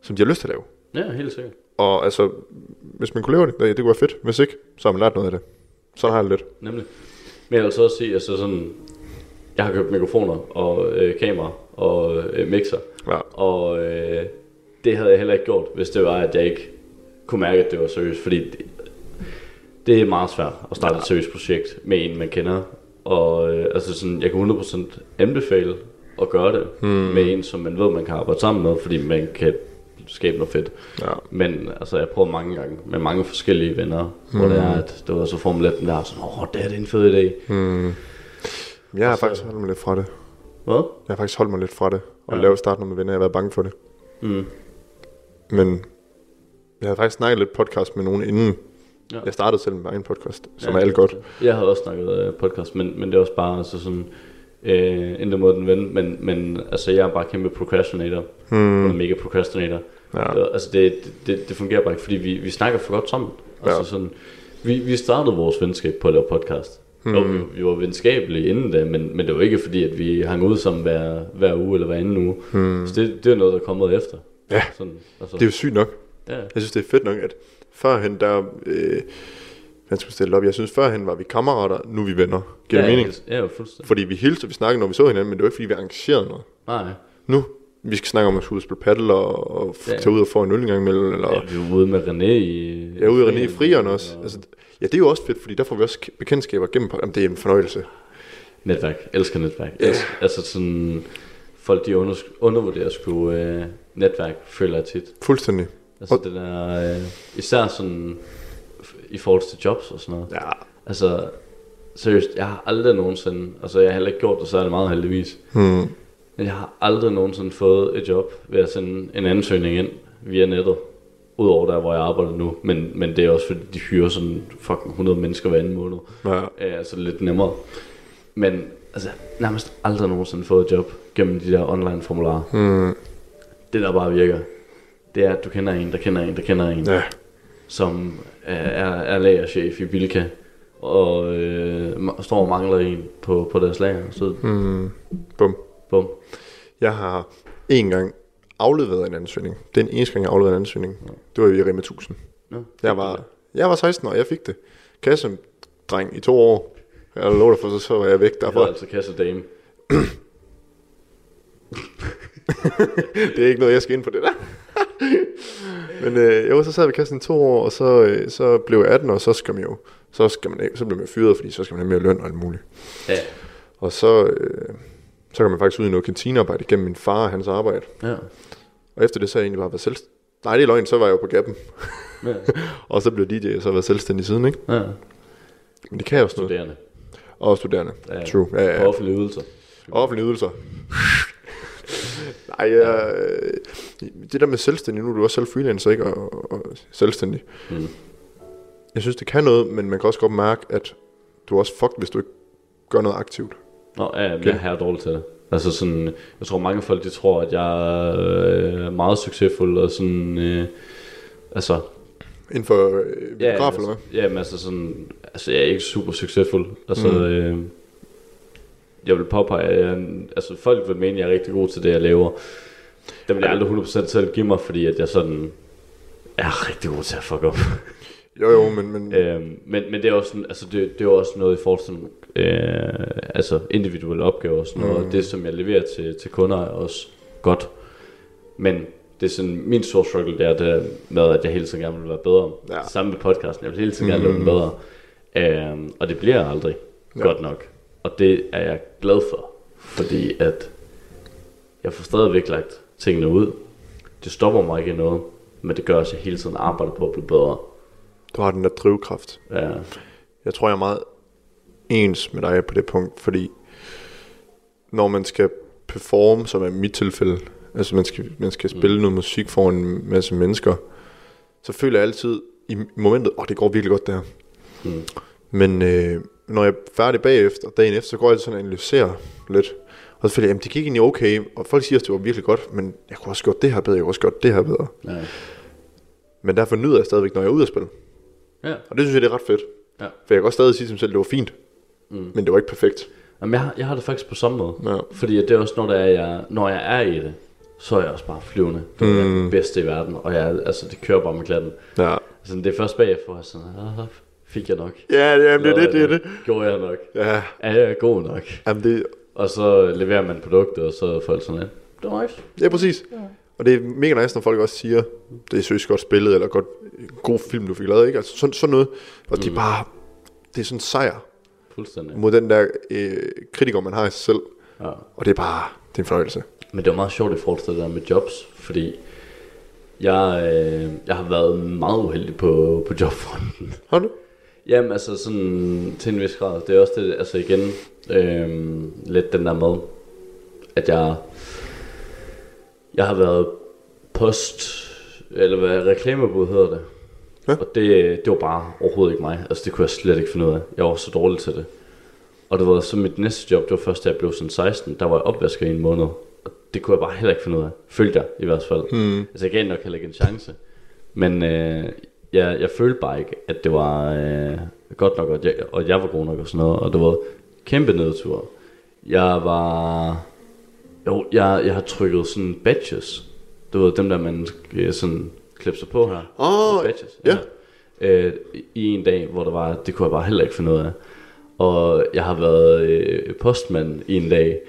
som de har lyst til at lave. Ja, helt sikkert. Og altså, hvis man kunne lave det, det, det kunne være fedt. Hvis ikke, så har man lært noget af det. Sådan har jeg det lidt. Nemlig. Men jeg vil så også sige, altså sådan, jeg har købt mikrofoner og øh, kamera og øh, mixer. Ja. Og øh, det havde jeg heller ikke gjort, hvis det var, at jeg ikke kunne mærke, at det var seriøst. Fordi det, det er meget svært at starte ja. et seriøst projekt med en, man kender. Og øh, altså sådan, jeg kan 100% anbefale at gøre det hmm. med en, som man ved, man kan arbejde sammen med, fordi man kan skabe noget fedt. Ja. Men altså, jeg har prøvet mange gange med mange forskellige venner, mm. hvor det er, at det var så Formel 1, der er sådan, åh, det er det en fed idé. Jeg har Og så- faktisk holdt mig lidt fra det. Hvad? Jeg har faktisk holdt mig lidt fra det. Og Ja. ja. lave starte noget med venner. Jeg har været bange for det. Mm. Men jeg havde faktisk snakket lidt podcast med nogen inden. Ja. Jeg startede selv med egen podcast, som Ja, er alt godt. Jeg havde også snakket uh, podcast, men, men det er også bare altså sådan, øh, endda mod den ven, men, men altså, jeg er bare kæmpe procrastinator. Hmm. Og mega procrastinator. Ja. Altså, det, det, det fungerer bare ikke, fordi vi, vi snakker for godt sammen. Altså, Ja. sådan, vi, vi startede vores venskab på at lave podcast. Hmm. Og vi, vi var venskabelige inden da, men, men det var ikke fordi, at vi hang ud sammen hver, hver uge eller hver anden uge. Hmm. Så det, det er noget, der er kommet efter. Ja. Sådan, altså, Det er jo sygt nok. ja. Jeg synes, det er fedt nok, at førhen der... Øh, man skulle stille op. Jeg synes, førhen var vi kammerater, nu er vi venner. Giver ja, det mening? Ja, fuldstændig. Fordi vi hilste, vi snakkede, når vi så hinanden, men det var ikke, fordi vi arrangerede noget. Nej, Nu, vi skal snakke om at skulle spille paddle og, og Ja. ja. tage ud og få en øl en gang imellem. Eller, ja, vi var ude med René i... Er ude i René i Frieren, også. og- Altså, ja, det er jo også fedt, fordi der får vi også bekendtskaber gennem. Jamen, det er en fornøjelse. Netværk. Elsker netværk. Elsker, altså sådan... Folk, de under, undervurderer sgu øh, netværk, føler jeg tit. Fuldstændig. Altså Og- det der... Øh, især sådan... I forhold til jobs og sådan noget. Ja. Altså... Seriøst, jeg har aldrig nogensinde... Altså, jeg har heller ikke gjort det særlig meget heldigvis. Hmm. Men jeg har aldrig nogensinde fået et job ved at sende en ansøgning ind via nettet. Udover der, hvor jeg arbejder nu. Men, men det er også fordi, de hyrer sådan fucking 100 mennesker hver anden måned. Ja. Ja, altså lidt nemmere. Men altså, nærmest aldrig nogensinde fået et job gennem de der online formularer. Hmm. Det der bare virker, det er, at du kender en, der kender en, der kender en, Ja. som er, er, er lagerchef i Bilka, og øh, står og mangler en på, på deres lager. Så Hmm. Bum. Bum. Jeg har en gang afleveret en ansøgning. Den eneste gang, jeg har afleveret en ansøgning. Det var i Rema 1000. Ja, Jeg var, jeg var 16 år, jeg fik det. Kassedreng i to år. Jeg dig for, så, så var jeg væk Jeg derfra. altså kassedame. det er ikke noget, jeg skal ind på det der. Men øh, jo, så sad vi kassen i to år, og så, øh, så blev jeg 18, og så skal man jo, så, skal man, så bliver man fyret, fordi så skal man have mere løn og alt muligt. Ja. Og så, øh, så kom man faktisk ud i noget kantinearbejde gennem min far og hans arbejde. Ja. Og efter det så har jeg egentlig bare været selv... Nej, det er løgn, så var jeg jo på gappen. Ja. og så blev DJ, og så har jeg været selvstændig siden, ikke? ja. Men det kan jeg også noget. Studerende. Og studerende. Ja. True. Ja, ja. Offentlige ydelser. Offentlige ydelser. Nej, ja, øh, det der med selvstændig, nu er du også selv freelancer, ikke? Og, og, og selvstændig. Mm. Jeg synes, det kan noget, men man kan også godt mærke, at du er også fucked, hvis du ikke gør noget aktivt. Nå, ja, jeg er dårlig til det. Altså sådan, jeg tror mange folk, de tror, at jeg er øh, meget succesfuld, og sådan, øh, altså, Inden for øh, ja, biograf, altså, eller hvad? ja, men altså sådan, altså jeg er ikke super succesfuld. Altså, mm. øh, jeg vil påpege, at jeg, altså folk vil mene, at jeg er rigtig god til det, jeg laver. Det vil jeg aldrig 100% selv give mig, fordi at jeg sådan er rigtig god til at fuck op. Jo, jo, men, men Øhm, men, men det er også sådan, altså det, det er også noget i forhold til sådan, øh, altså individuelle opgaver og sådan noget, Mm. og det som jeg leverer til, til kunder er også godt. Men det er sådan, min store struggle det er det med, at jeg hele tiden gerne vil være bedre. Ja. Samme med podcasten, jeg vil hele tiden gerne Mm. lave den bedre. Øhm, og det bliver aldrig Ja. godt nok. Og det er jeg glad for, fordi at jeg får stadigvæk lagt tingene ud. Det stopper mig ikke i noget, men det gør også, at jeg hele tiden arbejder på at blive bedre. Du har den der drivkraft. Ja. Jeg tror, jeg er meget ens med dig på det punkt, fordi når man skal performe, som er mit tilfælde, altså man skal, man skal spille mm. noget musik for en masse mennesker, så føler jeg altid i momentet, åh, oh, det går virkelig godt der. Mm. Men øh, når jeg er færdig bagefter, dagen efter, så går jeg sådan og analyserer lidt. Og så føler jeg, jamen det gik egentlig okay, og folk siger, at det var virkelig godt, men jeg kunne også gjort det her bedre, jeg kunne også gjort det her bedre. Ja. Men derfor nyder jeg stadigvæk, når jeg er ude at spille. Ja. Og det synes jeg, det er ret fedt. Ja. For jeg kan også stadig sige til mig selv, at det var fint, Mm. men det var ikke perfekt. Jamen, jeg, har, jeg har det faktisk på samme måde. Ja. Fordi at det er også, når, der er, jeg, når jeg er i det, så er jeg også bare flyvende. Det er Mm. det bedste i verden, og jeg, altså, det kører bare med klatten. Ja. Altså, det er først bagefter, jeg sådan, ah, fik jeg nok. Ja, det er, det, er det, det er det. Gjorde jeg nok? Ja, Er jeg god nok? jamen det, Og så leverer man produktet, og så er folk sådan, ja, det var nice. ja præcis. Og det er mega nice, når folk også siger, det er seriøst godt spillet, eller godt, god film, du fik lavet, ikke? Altså sådan, sådan noget. Og det er bare, det er sådan en sejr Fuldstændig. mod den der øh, kritiker, man har i sig selv. Ja. Og det er bare, det er en fornøjelse. Men det var meget sjovt i forhold til det der med jobs, fordi jeg, øh, jeg har været meget uheldig på, på jobfronten. Har du? Jamen altså sådan til en vis grad. Det er også det, altså igen, øh, lidt den der med, at jeg, jeg har været post, eller hvad reklamebud hedder det. Ja. Og det, det var bare overhovedet ikke mig. Altså det kunne jeg slet ikke finde ud af. Jeg var så dårlig til det. Og det var så mit næste job, det var først da jeg blev sådan 16, der var jeg opvasker i en måned. Og det kunne jeg bare heller ikke finde ud af. Følte jeg i hvert fald. Hmm. Altså jeg gav nok heller ikke en chance. Men øh, jeg, jeg følte bare ikke, at det var øh, godt nok, og jeg, og jeg var god nok og sådan noget. Og det var kæmpe nedtur. Jeg var... Jo, jeg, jeg har trykket sådan badges. Det var dem der, man øh, sådan klipper sig på her. Åh, badges. ja. Øh, I en dag, hvor der var, det kunne jeg bare heller ikke finde ud af. Og jeg har været øh, postmand i en dag,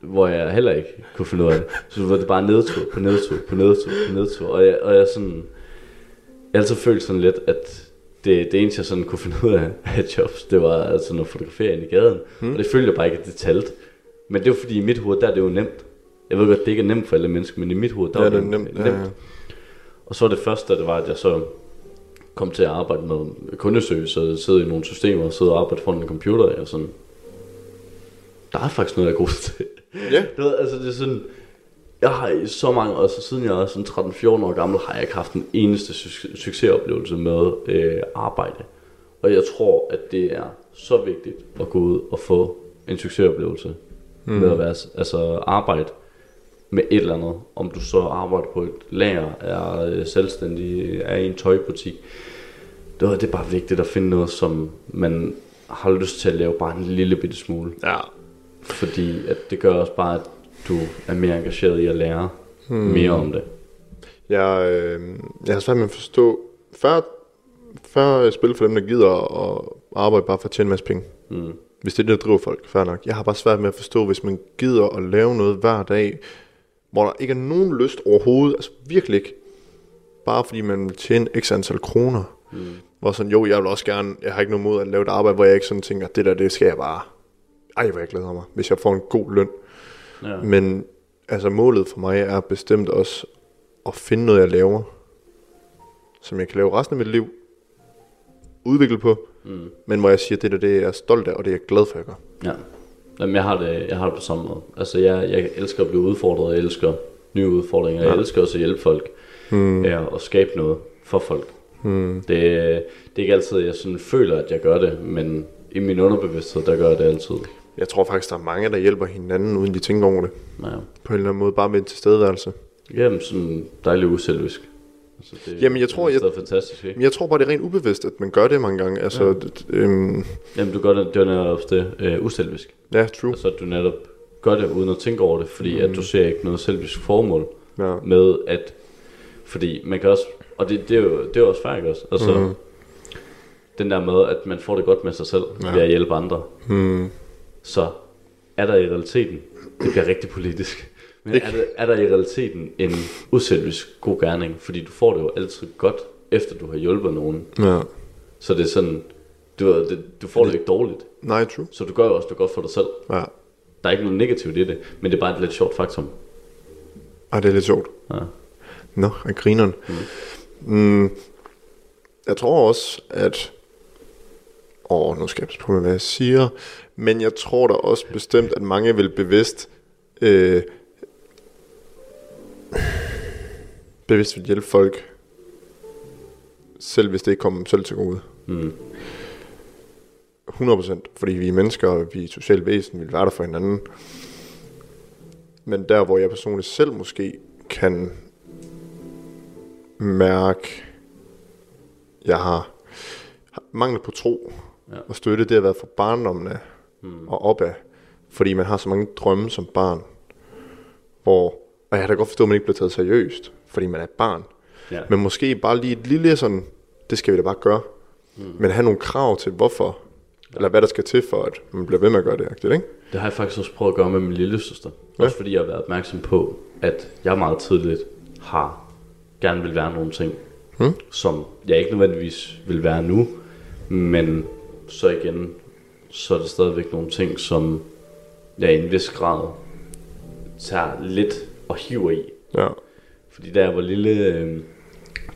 hvor jeg heller ikke kunne finde ud af det. Så var det bare nedtur på nedtur på nedtur på nedtur. Og jeg, og jeg sådan, jeg altid følt sådan lidt, at det, det eneste jeg sådan kunne finde ud af af jobs, det var altså noget fotografering i gaden. Hmm. Og det følte jeg bare ikke, at det talte. Men det var fordi i mit hoved, der er det jo nemt. Jeg ved godt, det ikke er nemt for alle mennesker, men i mit hoved, der Ja, var det er det nemt. nemt. Ja, ja. Og så det første, det var, at jeg så kom til at arbejde med kundeservice, og sidde i nogle systemer, og sidde og arbejde foran en computer, og sådan, der er faktisk noget, jeg er god til. Ja. Du ved, altså det er sådan, jeg har i så mange år, så siden jeg er sådan 13-14 år gammel, har jeg ikke haft en eneste suc- succesoplevelse med øh, arbejde. Og jeg tror, at det er så vigtigt at gå ud og få en succesoplevelse mm. med at være, altså arbejde med et eller andet. Om du så arbejder på et lager, er øh, selvstændig, er i en tøjbutik. Det er, det er bare vigtigt at finde noget, som man har lyst til at lave bare en lille bitte smule. Ja. Fordi at det gør også bare, at du er mere engageret i at lære hmm. mere om det. Jeg, øh, jeg har svært med at forstå, før, før spil for dem, der gider at arbejde bare for at tjene en masse penge. Mm. Hvis det er det, der driver folk, fair nok. Jeg har bare svært med at forstå, hvis man gider at lave noget hver dag, hvor der ikke er nogen lyst overhovedet, altså virkelig ikke, bare fordi man vil tjene x antal kroner. Mm. Hvor sådan, jo, jeg vil også gerne, jeg har ikke noget mod at lave et arbejde, hvor jeg ikke sådan tænker, det der, det skal jeg bare. Ej, hvor jeg glæder mig, hvis jeg får en god løn. Ja. Men altså målet for mig er bestemt også at finde noget, jeg laver, som jeg kan lave resten af mit liv, udvikle på, mm. men hvor jeg siger, det der, det er jeg stolt af, og det er jeg glad for, at jeg gør. Ja. Jamen, jeg har det, jeg har det på samme måde. Altså, jeg, jeg elsker at blive udfordret, jeg elsker nye udfordringer, ja. jeg elsker også at hjælpe folk, mm. ja, og skabe noget for folk. Mm. Det, det er ikke altid, jeg sådan føler, at jeg gør det, men i min underbevidsthed, der gør jeg det altid. Jeg tror faktisk, der er mange, der hjælper hinanden, uden de tænker over det. Ja. På en eller anden måde, bare med en tilstedeværelse. Jamen, sådan dejligt uselvisk. Altså, det, Jamen, jeg tror, det er jeg- fantastisk, ikke? Jeg tror bare, det er rent ubevidst, at man gør det mange gange. Altså, ja, øhm, Jamen, du gør det, det er netop det, øh, uselvisk. ja true. Altså, du netop gør det uden at tænke over det, fordi mm. at du ser ikke noget selvisk formål Ja. med at, fordi man kan også, og det, det er jo det er jo også færdigt også, altså, mm. den der med, at man får det godt med sig selv, ja. ved at hjælpe andre, Mm. så er der i realiteten, det bliver rigtig politisk, men er der, er der i realiteten en uselvisk god gerning, fordi du får det jo altid godt, efter du har hjulpet nogen, Ja. så det er sådan, du, det, du får det ikke dårligt, Nej, true. så du gør jo også det godt for dig selv. Ja. Der er ikke noget negativt i det, men det er bare et lidt sjovt faktum. Ej, det er lidt sjovt. Ja. Nå, af grineren. Mm. Mm, jeg tror også, at... Åh, nu skal jeg på hvad jeg siger. Men jeg tror da også bestemt, at mange vil bevidst... Øh, bevidst vil hjælpe folk, selv hvis det ikke kommer dem selv til gode. Mm. 100%, fordi vi er mennesker, og vi er et socialt væsen, vi vil være der for hinanden. Men der, hvor jeg personligt selv måske kan mærke, jeg har mangel på tro Ja. og støtte, det har været for barndommen af mm. og opad. Fordi man har så mange drømme som barn, hvor, og jeg kan da godt forstå, at man ikke bliver taget seriøst, fordi man er et barn. Ja. Men måske bare lige et lille sådan, det skal vi da bare gøre. Mm. Men have nogle krav til hvorfor, eller hvad der skal til for, at man bliver ved med at gøre det, agtigt, ikke? Det har jeg faktisk også prøvet at gøre med min lille søster. Ja. Også fordi jeg har været opmærksom på, at jeg meget tidligt har gerne vil være nogle ting, Hmm? som jeg ikke nødvendigvis vil være nu, men så igen, så er det stadigvæk nogle ting, som jeg i en vis grad tager lidt og hiver i. Ja. Fordi da jeg var lille, øh,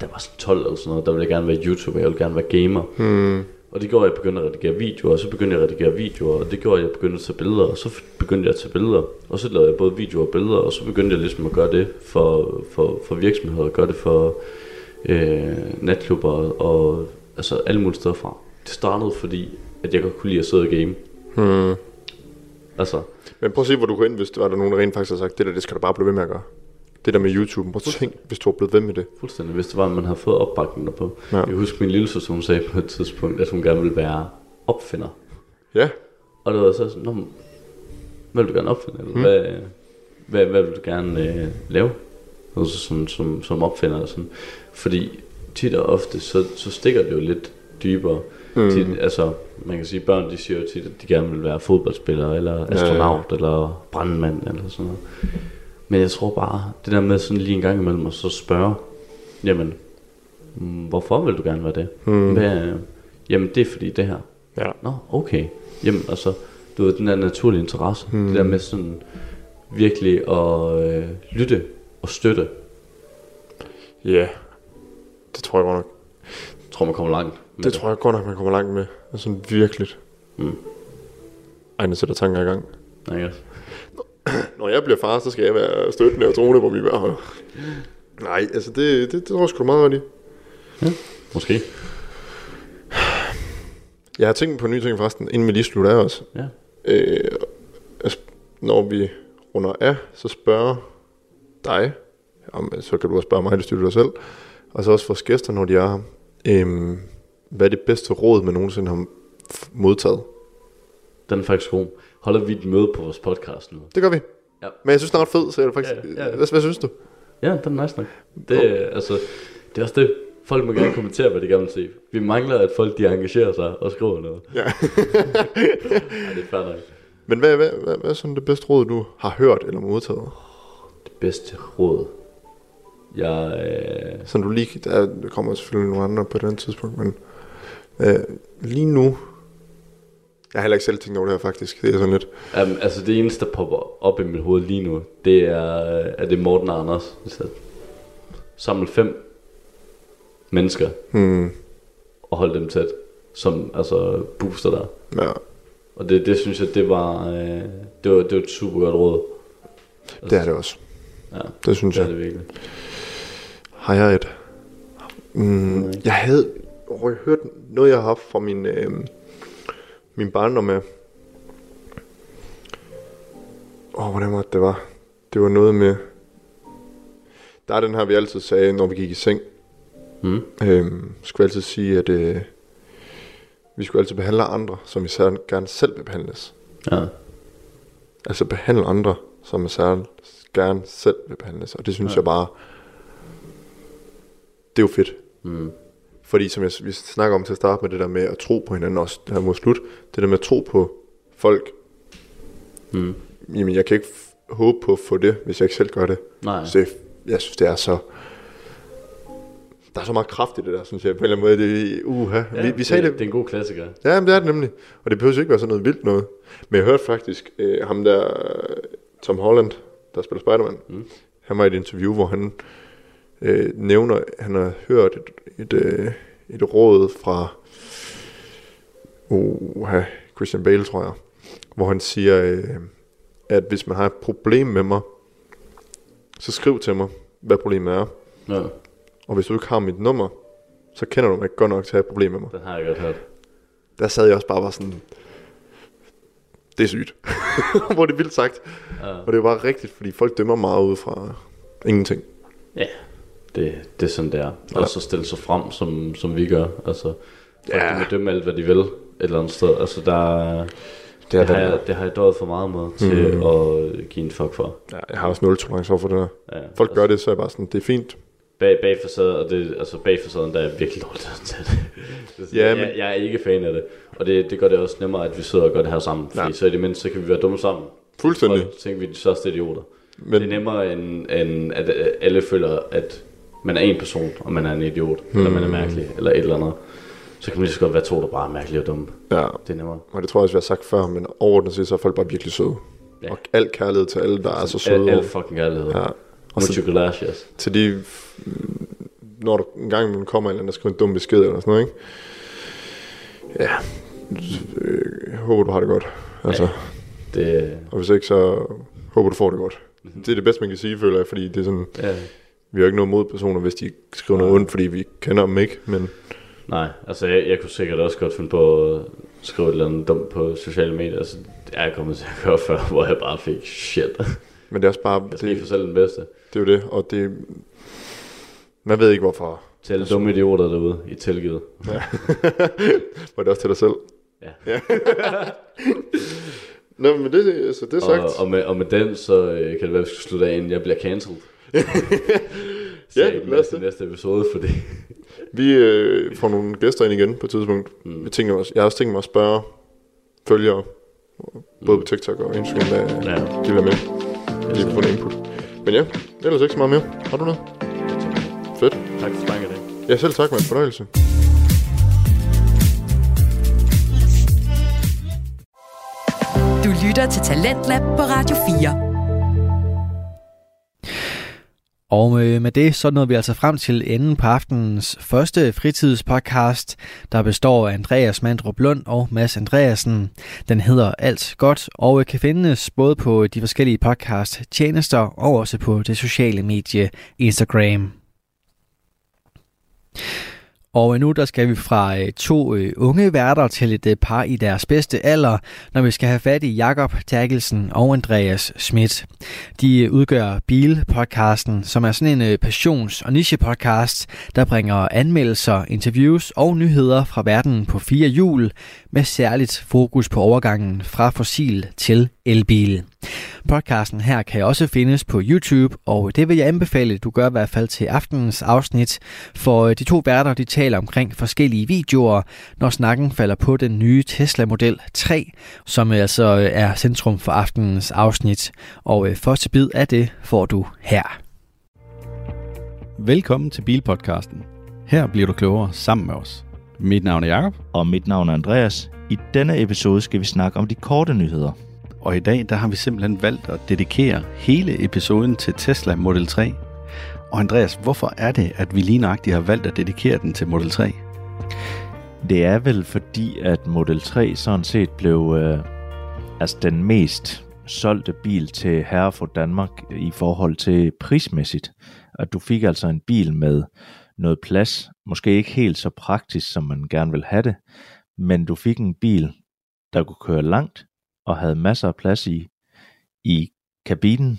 der var sådan 12 eller sådan noget, der ville jeg gerne være YouTuber, jeg ville gerne være gamer. Hmm. Og det gjorde, at jeg begyndte at redigere videoer, og så begyndte jeg at redigere videoer, og det gjorde, at jeg begyndte at tage billeder, og så begyndte jeg at tage billeder, og så lavede jeg både videoer og billeder, og så begyndte jeg ligesom at gøre det for, for, for virksomheder, og gøre det for øh, natklubber, og altså alle mulige steder fra. Det startede fordi, at jeg godt kunne lide at sidde og game. Hmm. Altså, Men prøv at se, hvor du går ind, hvis der var der nogen, der rent faktisk har sagt, det der, det skal du bare blive ved med at gøre. Det der med YouTube, prøv at tænk, hvis du har blevet ved med det. fuldstændig, hvis det var, at man havde fået opbakning derpå. Ja. Jeg husker min lille søster, hun sagde på et tidspunkt, at hun gerne ville være opfinder. Ja, Og det var så sådan, "Nå, hvad vil du gerne opfinde? Eller Mm. hvad, hvad, hvad vil du gerne øh, lave? Altså som, som, som opfinder og sådan. Fordi tit og ofte, så, så stikker det jo lidt dybere. Mm. Tit, altså, man kan sige, børn de siger jo tit, at de gerne vil være fodboldspiller, eller astronaut, ja, ja. eller brandmand, eller sådan noget. Men jeg tror bare, det der med sådan lige en gang imellem, og så spørge, jamen, mm, hvorfor vil du gerne være det? Mm. Hvad, jamen, det er fordi det her. ja. Nå, okay. Jamen, altså, du ved, den der naturlige interesse. Mm. Det der med sådan virkelig at øh, lytte og støtte. Ja, det tror jeg godt nok. Jeg tror, man kommer langt. Det tror jeg godt nok, man kommer langt med. Altså virkelig. Mm. Ej, nu sætter tanker i gang. Ja, ikke også? Når jeg bliver far, så skal jeg være støttende og troende på mit hold. Nej, altså det, det, det tror jeg sgu meget godt i. Måske. Jeg har tænkt på nye ting forresten, inden vi lige slutter af os. Ja. Øh, altså, når vi runder af, så spørger dig, om, så kan du også spørge mig, det styrer dig selv, og så også vores gæster, når de er her, øhm, hvad er det bedste råd, man nogensinde har modtaget? Den er faktisk god. Holder vi et møde på vores podcast nu? Det gør vi. Ja. Men jeg synes, den er ret fed, så jeg er faktisk... Ja, ja, ja. Hvad, hvad synes du? Ja, den er nice nok. Det, er, altså, det er også det. Folk må gerne kommentere, hvad de gerne vil se. Vi mangler, at folk de engagerer sig og skriver noget. Ja. Ej, det er fair nok. Men hvad, hvad, hvad, hvad er sådan det bedste råd, du har hørt eller modtaget? Det bedste råd. Jeg, øh, Så du lige, der kommer selvfølgelig nogle andre på andet tidspunkt, men øh, lige nu, jeg har heller ikke selv tænkt over det her faktisk, det er sådan lidt, um, altså det eneste, der popper op i mit hoved lige nu, det er, er det Morten og Anders. Så samle fem mennesker hmm, og holde dem tæt, som altså booster dig. ja, Og det, det synes jeg, det var, øh, det var, det var et super godt råd. det er det også. Ja, Det synes det er jeg. det virkelig. Har jeg et? Mm, jeg havde åh, jeg hørt noget, jeg har haft fra min, øh, min barndom med. Åh, hvordan var det, det var? Det var noget med... Der er den her, vi altid sagde, når vi gik i seng. Mm. Øhm, skulle altid sige, at øh, vi skulle altid behandle andre, som vi gerne selv vil behandles. Ja. Altså behandle andre, som vi gerne selv vil behandles. Og det synes ja. jeg bare... Det er jo fedt. Mm. Fordi som jeg, vi snakker om til at starte med det der med at tro på hinanden også her mod slut, det der med at tro på folk, Mm. jamen jeg kan ikke håbe på at få det, hvis jeg ikke selv gør det. Nej. Så det, jeg synes det er så, der er så meget kraft i det der, synes jeg på en eller anden måde. Det, uha. Ja, vi, vi sagde det, det, det er en god klassiker. Ja, men det er det nemlig. Og det behøver ikke være sådan noget vildt noget. Men jeg hørte faktisk øh, ham der, Tom Holland, der spiller Spider-Man. Mm. Han var i et interview, hvor han øh, nævner, han har hørt et, et, øh, et råd fra uh, Christian Bale, tror jeg. Hvor han siger, øh, at hvis man har et problem med mig, så skriv til mig, hvad problemet er. Ja, Og hvis du ikke har mit nummer, så kender du mig ikke godt nok til at have et problem med mig den har jeg godt hørt. der sad jeg også bare var sådan, det er sygt. Hvor det er vildt sagt. Ja. Og det bare rigtigt, fordi folk dømmer meget ud fra ingenting. Ja, det, det er sådan, det er. Ja. Og så stille sig frem, som, som vi gør. Altså, folk Ja. må dømme alt, hvad de vil et eller andet sted. Altså, der, Det, det, er har det, jeg, det har jeg døjet for meget med til Mm. at give en fuck for. ja, jeg har også nul tolerance over for det der. Ja, Folk altså, gør det, så er jeg bare sådan, det er fint. Bag, bag facaden, og det, altså bag facaden, der er jeg virkelig dårlig til det. det Ja, jeg, men- jeg, jeg, er ikke fan af det. Og det, det gør det også nemmere, at vi sidder og gør det her sammen. Fordi Ja. så i det mindste, så kan vi være dumme sammen. Fuldstændig. Og tænker vi er de største idioter. Men, det er nemmere, end, end at alle føler, at man er en person, og man er en idiot, hmm. eller man er mærkelig, eller et eller andet. Så kan man lige så godt være to, der bare er mærkelige og dumme. ja, Det er nemmere. og det tror jeg også, vi har sagt før, men overordnet set, så er folk bare virkelig søde. Ja. Og al kærlighed til alle, der er så søde. Al, al fucking kærlighed. ja. Ja. Og så Mucho gracias. til de, når du en gang imellem kommer en eller anden, der skriver en dum besked eller sådan noget, ikke? Ja, øh, jeg håber, du har det godt. Altså. Det, Og hvis ikke, så håber du får det godt. Det er det bedste, man kan sige, føler jeg, fordi det er sådan, ja. Vi har ikke noget mod personer, hvis de skriver noget ondt, fordi vi kender dem ikke, men Nej, altså jeg, jeg kunne sikkert også godt finde på at skrive et eller andet dumt på sociale medier. Altså, det er jeg kommet til at gøre før, hvor jeg bare fik shit. Men det er også bare, Jeg skal det, få selv den bedste. det er jo det, og det, man ved ikke hvorfor. Til alle dumme idioter derude i tilgivet. Var det også til dig selv? Ja. ja. Nå, men det, altså, det er sagt. Og, og, med, og med den, så øh, kan det være, at vi skal slutte af, inden jeg bliver cancelled. Så Ja, jeg lad os det. næste episode, fordi... Vi øh, får nogle gæster ind igen på et tidspunkt. Mm. Jeg, tænker også, jeg har også tænkt mig at spørge følgere, både på TikTok og Instagram, hvad Ja. de vil med. De kan få en input. Men ja, ellers ikke så meget mere. Har du noget? Fedt. Tak for snakken i dag. Ja, selv tak med en fornøjelse. Du lytter til Talentlab på Radio 4. Og med, med det, så nåede vi altså frem til enden på aftenens første fritidspodcast, der består af Andreas Mandrup Lund og Mads Andreasen. Den hedder Alt Godt, og øh, kan findes både på de forskellige podcast tjenester og også på det sociale medie Instagram. Og nu der skal vi fra øh, to øh, unge værter til et øh, par i deres bedste alder, når vi skal have fat i Jakob Terkelsen og Andreas Schmidt. De øh, udgør Bil-podcasten, som er sådan en øh, passions- og niche-podcast, der bringer anmeldelser, interviews og nyheder fra verden på fire hjul, med særligt fokus på overgangen fra fossil til elbil. Podcasten her kan også findes på YouTube, og det vil jeg anbefale, du gør i hvert fald til aftenens afsnit, for øh, de to værter de taler omkring forskellige videoer, når snakken falder på den nye Tesla Model 3, som altså øh, er centrum for aftenens afsnit. Og øh, første bid af det får du her. Velkommen til Bilpodcasten. Her bliver du klogere sammen med os. Mit navn er Jakob, Og mit navn er Andreas. I denne episode skal vi snakke om de korte nyheder. og i dag der har vi simpelthen valgt at dedikere hele episoden til Tesla Model 3. Og Andreas, hvorfor er det, at vi lige nøjagtigt har valgt at dedikere den til Model 3? Det er vel fordi, at Model 3 sådan set blev øh, altså den mest solgte bil til herre for Danmark i forhold til prismæssigt. At du fik altså en bil med noget plads, måske ikke helt så praktisk, som man gerne vil have det, men du fik en bil, der kunne køre langt og havde masser af plads i, i kabinen,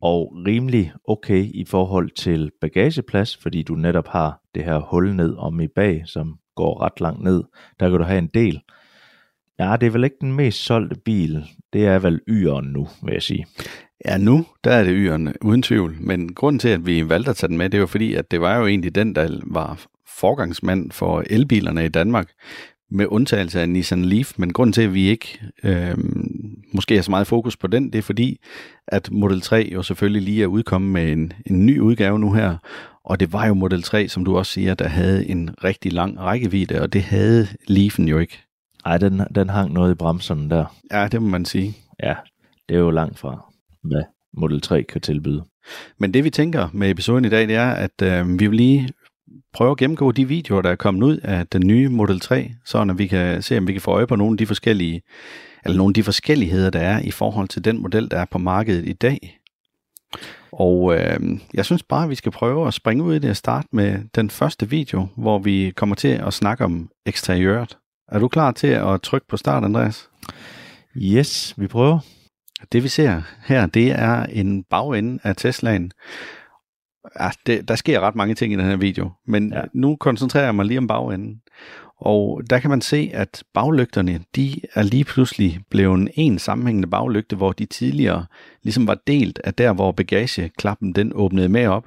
og rimelig okay i forhold til bagageplads, fordi du netop har det her hul ned om i bag, som går ret langt ned. Der kan du have en del. Ja, det er vel ikke den mest solgte bil. Det er vel Y'eren nu, vil jeg sige. Ja, nu der er det yren uden tvivl, men grunden til, at vi valgte at tage den med, det var fordi, at det var jo egentlig den, der var forgangsmand for elbilerne i Danmark, med undtagelse af Nissan Leaf, men grunden til, at vi ikke øh, måske har så meget fokus på den, det er fordi, at Model 3 jo selvfølgelig lige er udkommet med en, en ny udgave nu her, og det var jo Model 3, som du også siger, der havde en rigtig lang rækkevidde, og det havde Leafen jo ikke. Ej, den, den hang noget i bremserne der. Ja, det må man sige. Ja, det er jo langt fra, hvad Model 3 kan tilbyde. Men det vi tænker med episoden i dag, det er, at øh, vi vil lige prøve at gennemgå de videoer, der er kommet ud af den nye Model 3, så at vi kan se, om vi kan få øje på nogle af de forskellige, eller nogle af de forskelligheder, der er i forhold til den model, der er på markedet i dag. Og øh, jeg synes bare, at vi skal prøve at springe ud i det og starte med den første video, hvor vi kommer til at snakke om eksteriøret. Er du klar til at trykke på start, Andreas? Yes, vi prøver. Det vi ser her, det er en bagende af Teslaen. Ja, det, der sker ret mange ting i den her video, men ja. Nu koncentrerer jeg mig lige om bagenden. Og der kan man se, at baglygterne, de er lige pludselig blevet en sammenhængende baglygte, hvor de tidligere ligesom var delt af der, hvor bagageklappen den åbnede med op.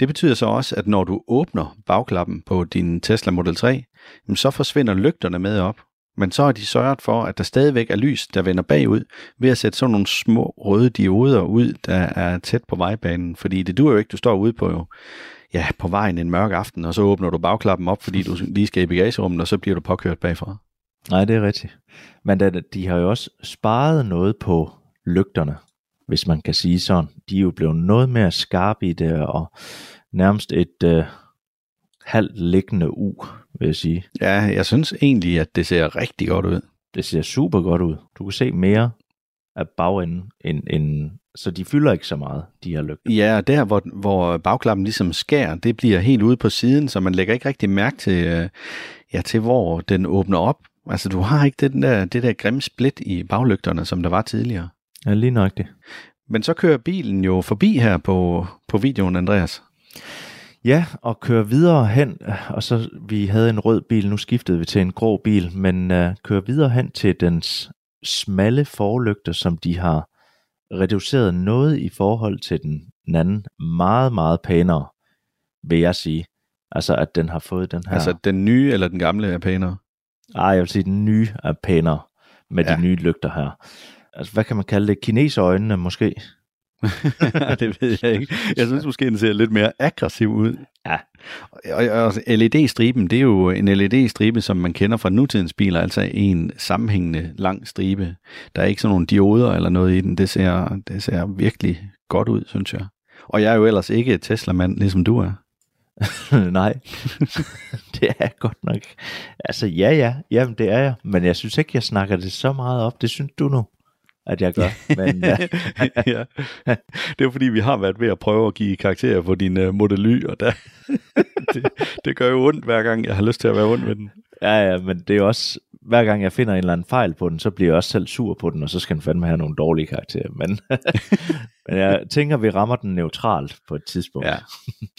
Det betyder så også, at når du åbner bagklappen på din Tesla Model 3, jamen så forsvinder lygterne med op. Men så har de sørget for, at der stadigvæk er lys, der vender bagud, ved at sætte sådan nogle små røde dioder ud, der er tæt på vejbanen. Fordi det duer jo ikke, du står ude på, jo, ja, på vejen en mørk aften, og så åbner du bagklappen op, fordi du lige skal i bagagerummet, og så bliver du påkørt bagfra. Nej, det er rigtigt. Men da, de har jo også sparet noget på lygterne, hvis man kan sige sådan. De er jo blevet noget mere skarpe i det, og nærmest et øh, halvt liggende U, vil jeg sige. Ja, jeg synes egentlig, at det ser rigtig godt ud. Det ser super godt ud. Du kan se mere af bagenden, end, end, så de fylder ikke så meget, de her lygter. Ja, der hvor, hvor bagklappen ligesom skærer, det bliver helt ude på siden, så man lægger ikke rigtig mærke til, øh, ja, til hvor den åbner op. Altså du har ikke den der, det der grimme split i baglygterne, som der var tidligere. Ja, lige det. Men så kører bilen jo forbi her på, på videoen, Andreas. Ja, og køre videre hen, og så vi havde en rød bil, nu skiftede vi til en grå bil, men uh, køre videre hen til dens smalle forlygter, som de har reduceret noget i forhold til den, den anden. Meget, meget pænere, vil jeg sige. Altså, at den har fået den her... Altså den nye eller den gamle er pænere. Ej, jeg vil sige, den nye er pænere med Ja. de nye lygter her. Altså, hvad kan man kalde det? Kineserøjnene måske? det ved jeg ikke. Jeg synes måske, den ser lidt mere aggressiv ud. Ja. Og, og LED-striben, det er jo en LED-stribe, som man kender fra nutidens biler, altså en sammenhængende lang stribe. Der er ikke sådan nogle dioder eller noget i den. Det ser, det ser virkelig godt ud, synes jeg. Og jeg er jo ellers ikke Tesla-mand, ligesom du er. Nej, det er jeg godt nok. Altså, ja, ja, jamen det er jeg. Men jeg synes ikke, jeg snakker det så meget op. Det synes du nu, at jeg gør. Men, ja. ja. Det er fordi, vi har været ved at prøve at give karakterer på din uh, Model Y, og der, det, det gør jo ondt hver gang, jeg har lyst til at være ondt med den. ja, ja, men det er jo også, hver gang jeg finder en eller anden fejl på den, så bliver jeg også selv sur på den, og så skal den fandme have nogle dårlige karakterer. Men, men jeg tænker, vi rammer den neutralt på et tidspunkt. Ja.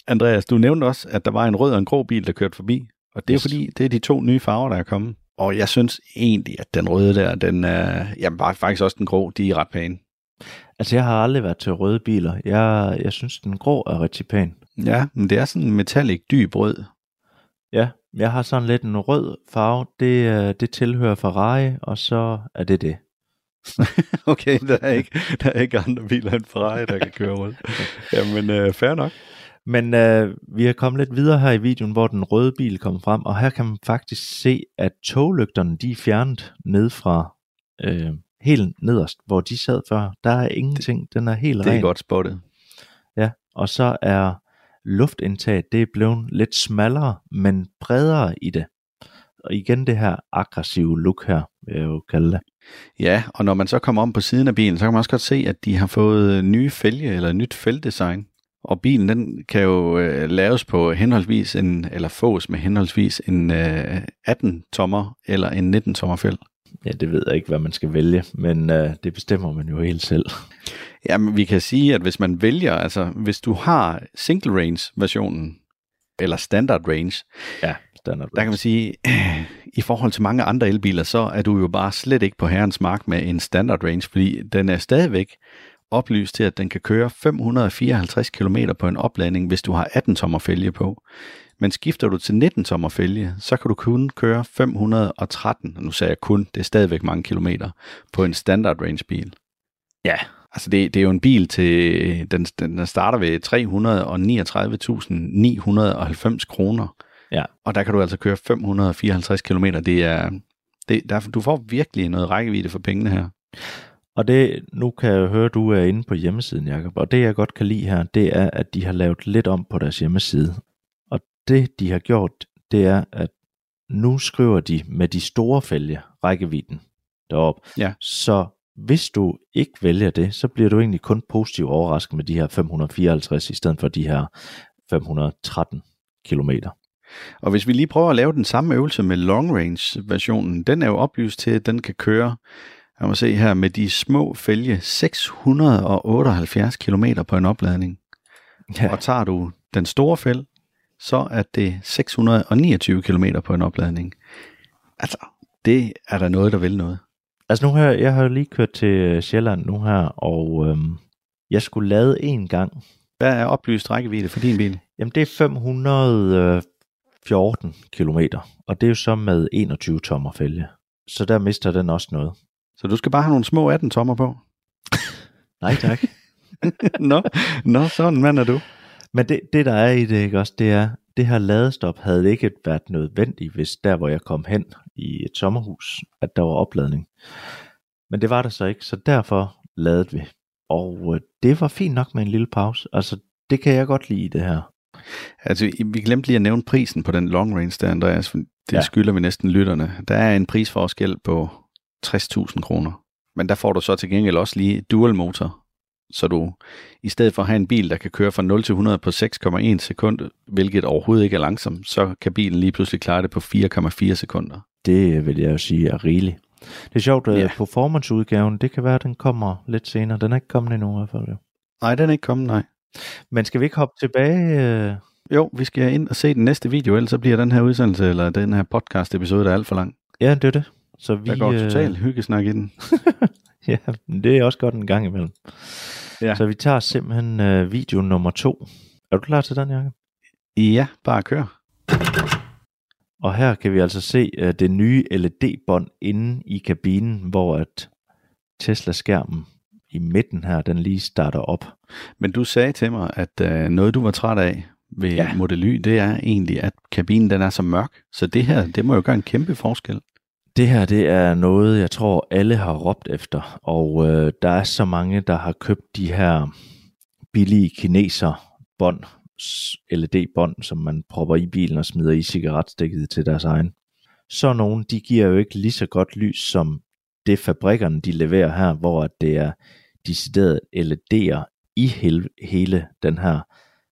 Andreas, du nævnte også, at der var en rød og en grå bil, der kørte forbi. Og det er yes. fordi, det er de to nye farver, der er kommet. Og jeg synes egentlig, at den røde der, den er, jamen bare faktisk også den grå, de er ret pæne. Altså, jeg har aldrig været til røde biler. Jeg, jeg synes, den grå er rigtig pæn. Ja, men det er sådan en metallic dyb rød. Ja, jeg har sådan lidt en rød farve. Det, øh, det tilhører Ferrari, og så er det det. okay, der er, ikke, der er ikke andre biler end Ferrari, der kan køre rundt. Jamen, øh, fair nok. Men øh, vi er kommet lidt videre her i videoen, hvor den røde bil kommer frem, og her kan man faktisk se, at toglygterne de er fjernet ned fra øh, helt nederst, hvor de sad før. Der er ingenting, den er helt Det er ren. godt spottet. Ja, og så er luftindtaget, det er blevet lidt smallere, men bredere i det. Og igen det her aggressive look her, vil jeg jo kalde det. Ja, og når man så kommer om på siden af bilen, så kan man også godt se, at de har fået nye fælge eller nyt fældesign. Og bilen den kan jo øh, laves på henholdsvis en, eller fås med henholdsvis en øh, 18 tommer eller en 19 tommer fæld. Ja, det ved jeg ikke, hvad man skal vælge, men øh, det bestemmer man jo helt selv. Jamen, vi kan sige, at hvis man vælger, altså hvis du har single range versionen, eller standard range, Ja, standard. der kan man sige, i forhold til mange andre elbiler, så er du jo bare slet ikke på herrens mark med en standard range, fordi den er stadigvæk oplyst til, at den kan køre 554 km på en opladning, hvis du har 18 tommer fælge på. Men skifter du til 19 tommer fælge, så kan du kun køre 513, og nu sagde jeg kun, det er stadigvæk mange kilometer, på en standard range bil. Ja, Altså det, det er jo en bil til, den, den starter ved 339.990 kroner. Ja. Og der kan du altså køre 554 km. Det er, det, der, du får virkelig noget rækkevidde for pengene her. Og det, nu kan jeg høre, at du er inde på hjemmesiden, Jacob. Og det, jeg godt kan lide her, det er, at de har lavet lidt om på deres hjemmeside. Og det, de har gjort, det er, at nu skriver de med de store fælge, rækkevidden derop. Ja. Så hvis du ikke vælger det, så bliver du egentlig kun positivt overrasket med de her 554, i stedet for de her 513 kilometer. Og hvis vi lige prøver at lave den samme øvelse med long range versionen, den er jo oplyst til, at den kan køre, jeg må se her, med de små fælge 678 km på en opladning. Ja. Og tager du den store fæld, så er det 629 km på en opladning. Altså, det er der noget, der vil noget. Altså nu her, jeg har lige kørt til øh, Sjælland nu her, og øhm, jeg skulle lade en gang. Hvad er oplyst rækkevidde for din bil? Jamen det er 514 kilometer, og det er jo så med 21 tommer fælge. Så der mister den også noget. Så du skal bare have nogle små 18 tommer på. Nej tak. nå, nå, sådan mand er du. Men det, det der er i det, ikke også, det er, det her ladestop havde ikke været nødvendigt, hvis der hvor jeg kom hen i et sommerhus, at der var opladning. Men det var der så ikke, så derfor ladede vi. Og øh, det var fint nok med en lille pause. Altså, det kan jeg godt lide det her. Altså, vi glemte lige at nævne prisen på den long range der, Andreas. Det ja. skylder vi næsten lytterne. Der er en prisforskel på 60.000 kroner. Men der får du så til gengæld også lige dual motor. Så du, i stedet for at have en bil, der kan køre fra 0 til 100 på 6,1 sekund, hvilket overhovedet ikke er langsomt, så kan bilen lige pludselig klare det på 4,4 sekunder. Det vil jeg jo sige er rigeligt. Det er sjovt, at Ja. performance-udgaven, det kan være, at den kommer lidt senere. Den er ikke kommet endnu i hvert fald. Jo. Nej, den er ikke kommet, nej. Men skal vi ikke hoppe tilbage? øh, Jo, vi skal ind og se den næste video, ellers så bliver den her udsendelse, eller den her podcast episode, der er alt for lang. Ja, det er det. Så vi, Der går øh, totalt hyggesnak i den. Ja, det er også godt en gang imellem. Ja. Så vi tager simpelthen øh, video nummer to. Er du klar til den, Jacob? Ja, bare kør. Og her kan vi altså se øh, det nye LED-bånd inde i kabinen, hvor at Tesla-skærmen i midten her, den lige starter op. Men du sagde til mig, at øh, noget du var træt af ved ja. Model Y, det er egentlig, at kabinen den er så mørk. Så det her, det må jo gøre en kæmpe forskel. Det her, det er noget, jeg tror, alle har råbt efter. Og øh, der er så mange, der har købt de her billige kineser bånd, LED-bånd, som man propper i bilen og smider i cigaretstikket til deres egen. Så nogle, de giver jo ikke lige så godt lys, som det fabrikkerne, de leverer her, hvor det er decideret LED'er i hele, hele den her,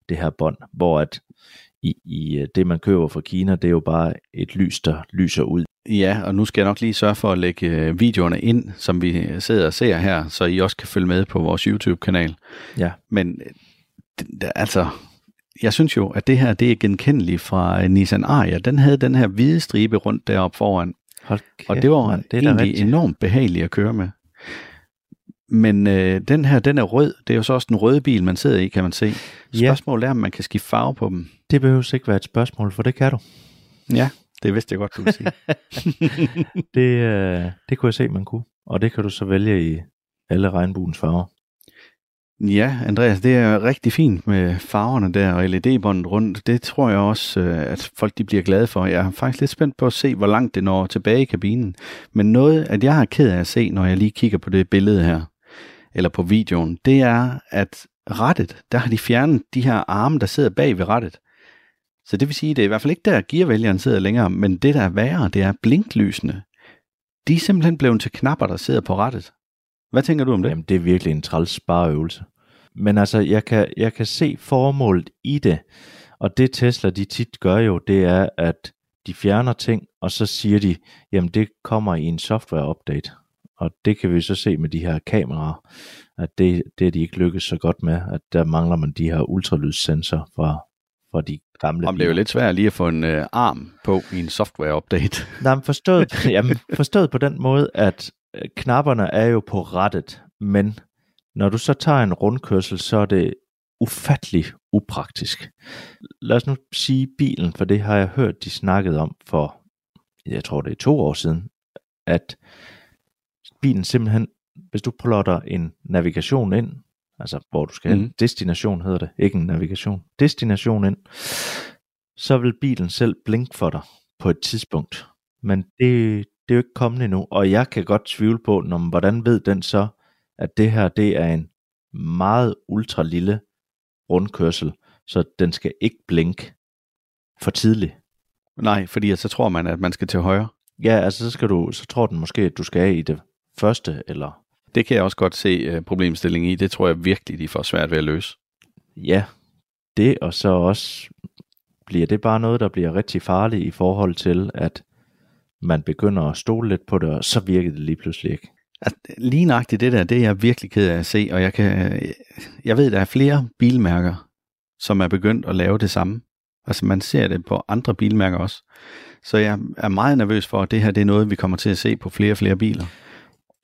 det her bånd, hvor at i, i øh, det, man køber fra Kina, det er jo bare et lys, der lyser ud Ja, og nu skal jeg nok lige sørge for at lægge øh, videoerne ind, som vi sidder og ser her, så I også kan følge med på vores YouTube-kanal. Ja. Men øh, altså, jeg synes jo, at det her, det er genkendeligt fra øh, Nissan Ariya. Den havde den her hvide stribe rundt deroppe foran, Hold kæft, og det var mand, det da egentlig rigtigt. enormt behageligt at køre med. Men øh, den her, den er rød. Det er jo så også den røde bil, man sidder i, kan man se. Ja. Spørgsmålet er, om man kan skifte farve på dem. Det behøver ikke være et spørgsmål, for det kan du. Ja, det vidste jeg godt, du ville sige. Det, øh, det kunne jeg se, man kunne. Og det kan du så vælge i alle regnbuens farver. Ja, Andreas, det er rigtig fint med farverne der og LED-båndet rundt. Det tror jeg også, øh, at folk de bliver glade for. Jeg er faktisk lidt spændt på at se, hvor langt det når tilbage i kabinen. Men noget, at jeg har ked af at se, når jeg lige kigger på det billede her, eller på videoen, det er, at rettet, der har de fjernet de her arme, der sidder bag ved rettet. Så det vil sige, det er i hvert fald ikke der, gearvælgeren sidder længere, men det, der er værre, det er blinklysene. De er simpelthen blevet til knapper, der sidder på rettet. Hvad tænker du om det? Jamen, det er virkelig en træls spareøvelse. Men altså, jeg kan, jeg kan se formålet i det. Og det Tesla, de tit gør jo, det er, at de fjerner ting, og så siger de, jamen det kommer i en software-update. Og det kan vi så se med de her kameraer, at det, det er de ikke lykkes så godt med, at der mangler man de her ultralydssensor fra, fra de gamle Om det er jo lidt svært lige at få en øh, arm på i en software-update. Nej, men forstået, jamen, forstået på den måde, at øh, knapperne er jo på rettet, men når du så tager en rundkørsel, så er det ufattelig upraktisk. Lad os nu sige bilen, for det har jeg hørt, de snakkede om for, jeg tror det er to år siden, at bilen simpelthen, hvis du plotter en navigation ind, altså hvor du skal hen, Mhm. destination hedder det, ikke en navigation, destination ind, så vil bilen selv blinke for dig på et tidspunkt. Men det, det er jo ikke kommet endnu, og jeg kan godt tvivle på, når, hvordan ved den så, at det her det er en meget ultra lille rundkørsel, så den skal ikke blinke for tidligt. Nej, fordi så tror man, at man skal til højre. Ja, altså så skal du, så tror den måske, at du skal af i det første, eller Det kan jeg også godt se uh, problemstillingen i. Det tror jeg virkelig, de får svært ved at løse. ja, det og så også bliver det bare noget, der bliver rigtig farligt i forhold til, at man begynder at stole lidt på det, og så virker det lige pludselig ikke. Altså, lige nøjagtigt det der, det er jeg virkelig ked af at se, og jeg, kan, jeg ved, der er flere bilmærker, som er begyndt at lave det samme. Altså man ser det på andre bilmærker også. Så jeg er meget nervøs for, at det her det er noget, vi kommer til at se på flere og flere biler.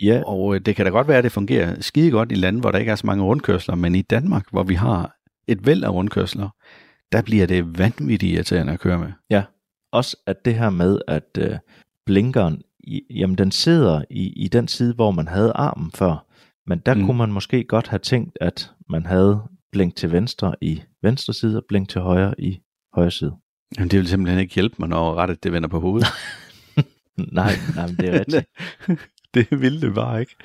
Ja, Og øh, det kan da godt være, at det fungerer skide godt i lande, hvor der ikke er så mange rundkørsler, men i Danmark, hvor vi har et væld af rundkørsler, der bliver det vanvittigt irriterende at køre med. også at det her med, at øh, blinkeren, i, jamen den sidder i, i den side, hvor man havde armen før. Men der Mm. kunne man måske godt have tænkt, at man havde blink til venstre i venstre side, og blink til højre i højre side. Men det vil simpelthen ikke hjælpe mig, når rettet det vender på hovedet. Nej, nej men det er rigtigt. det ville det bare ikke.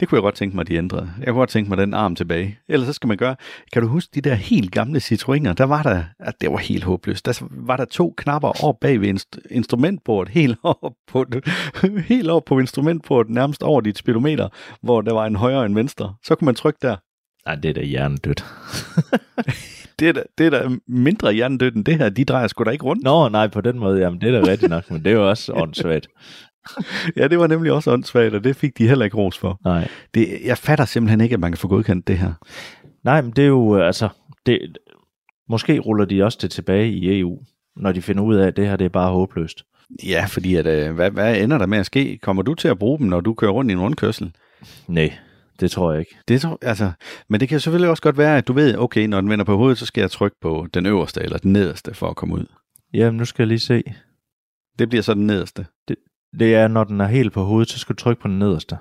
Det kunne jeg godt tænke mig, de ændrede. Jeg kunne godt tænke mig den arm tilbage. Ellers så skal man gøre... Kan du huske de der helt gamle Citroëner? Der var der... At det var helt håbløst. Der var der to knapper over bag ved inst- instrumentbordet. Helt over på, helt over på instrumentbordet, nærmest over dit speedometer, hvor der var en højre og en venstre. Så kunne man trykke der. Nej, det er da hjernedødt. Det er da, det er da mindre hjernedødt end det her. De drejer sgu da ikke rundt. Nå, nej, på den måde, jamen det er da rigtigt nok, men det er jo også åndssvagt. Ja, det var nemlig også åndssvagt, og det fik de heller ikke ros for. Nej. Det, jeg fatter simpelthen ikke, at man kan få godkendt det her. Nej, men det er jo, øh, altså, det, måske ruller de også det tilbage i EU, når de finder ud af, at det her det er bare håbløst. Ja, fordi at, øh, hvad, hvad ender der med at ske? Kommer du til at bruge dem, når du kører rundt i en rundkørsel? Nej, det tror jeg ikke. Det tror, altså, men det kan selvfølgelig også godt være, at du ved, okay, når den vender på hovedet, så skal jeg trykke på den øverste eller den nederste for at komme ud. Jamen, nu skal jeg lige se. Det bliver så den nederste. Det er, når den er helt på hovedet, så skal du trykke på den nederste.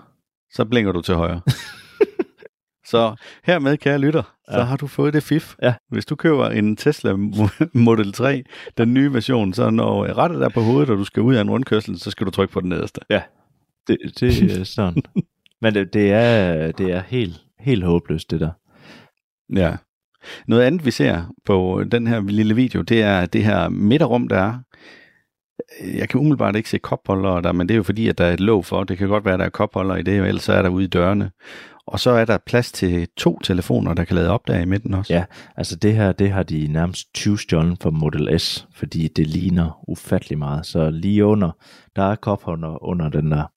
Så blinker du til højre. så hermed, kære lytter, så Ja. har du fået det fif. Ja. Hvis du køber en Tesla Model 3, den nye version, så når rettet er på hovedet, og du skal ud af en rundkørsel, så skal du trykke på den nederste. Det, det er sådan. Men det, det, er, det er helt, helt håbløst, det der. Ja. Noget andet, vi ser på den her lille video, det er det her midterrum, der er. Jeg kan umiddelbart ikke se kopholdere der, men det er jo fordi, at der er et låg for. Det kan godt være, at der er kopholdere i det, og ellers så er der ude i dørene. Og så er der plads til to telefoner, der kan lade op der i midten også. Ja. Altså det her, det har de nærmest 20 stjålen for Model S, fordi det ligner ufattelig meget. Så lige under, der er kopholder under den der.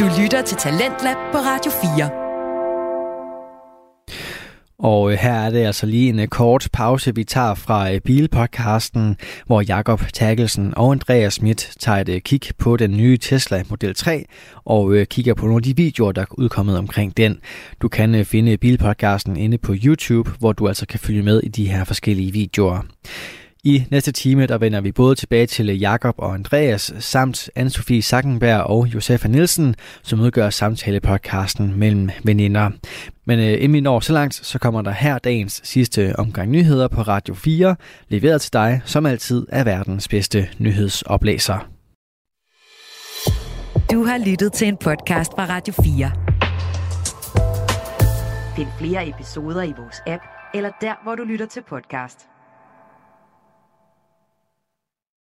Du lytter til Talentlab på Radio 4. Og øh, her er det altså lige en øh, kort pause, vi tager fra øh, Bilpodcasten, hvor Jakob Terkelsen og Andreas Schmidt tager et kig på den nye Tesla Model 3 og kigger på nogle af de videoer, der er udkommet omkring den. Du kan finde Bilpodcasten inde på YouTube, hvor du altså kan følge med i de her forskellige videoer. I næste time der vender vi både tilbage til Jakob og Andreas, samt Anne-Sophie Sackenberg og Josefa Nielsen, som udgør samtale-podcasten mellem veninder. Men øh, inden vi når så langt, så kommer der her dagens sidste omgang nyheder på Radio 4, leveret til dig, som altid er verdens bedste nyhedsoplæser. Du har lyttet til en podcast fra Radio 4. Find flere episoder i vores app, eller der, hvor du lytter til podcast.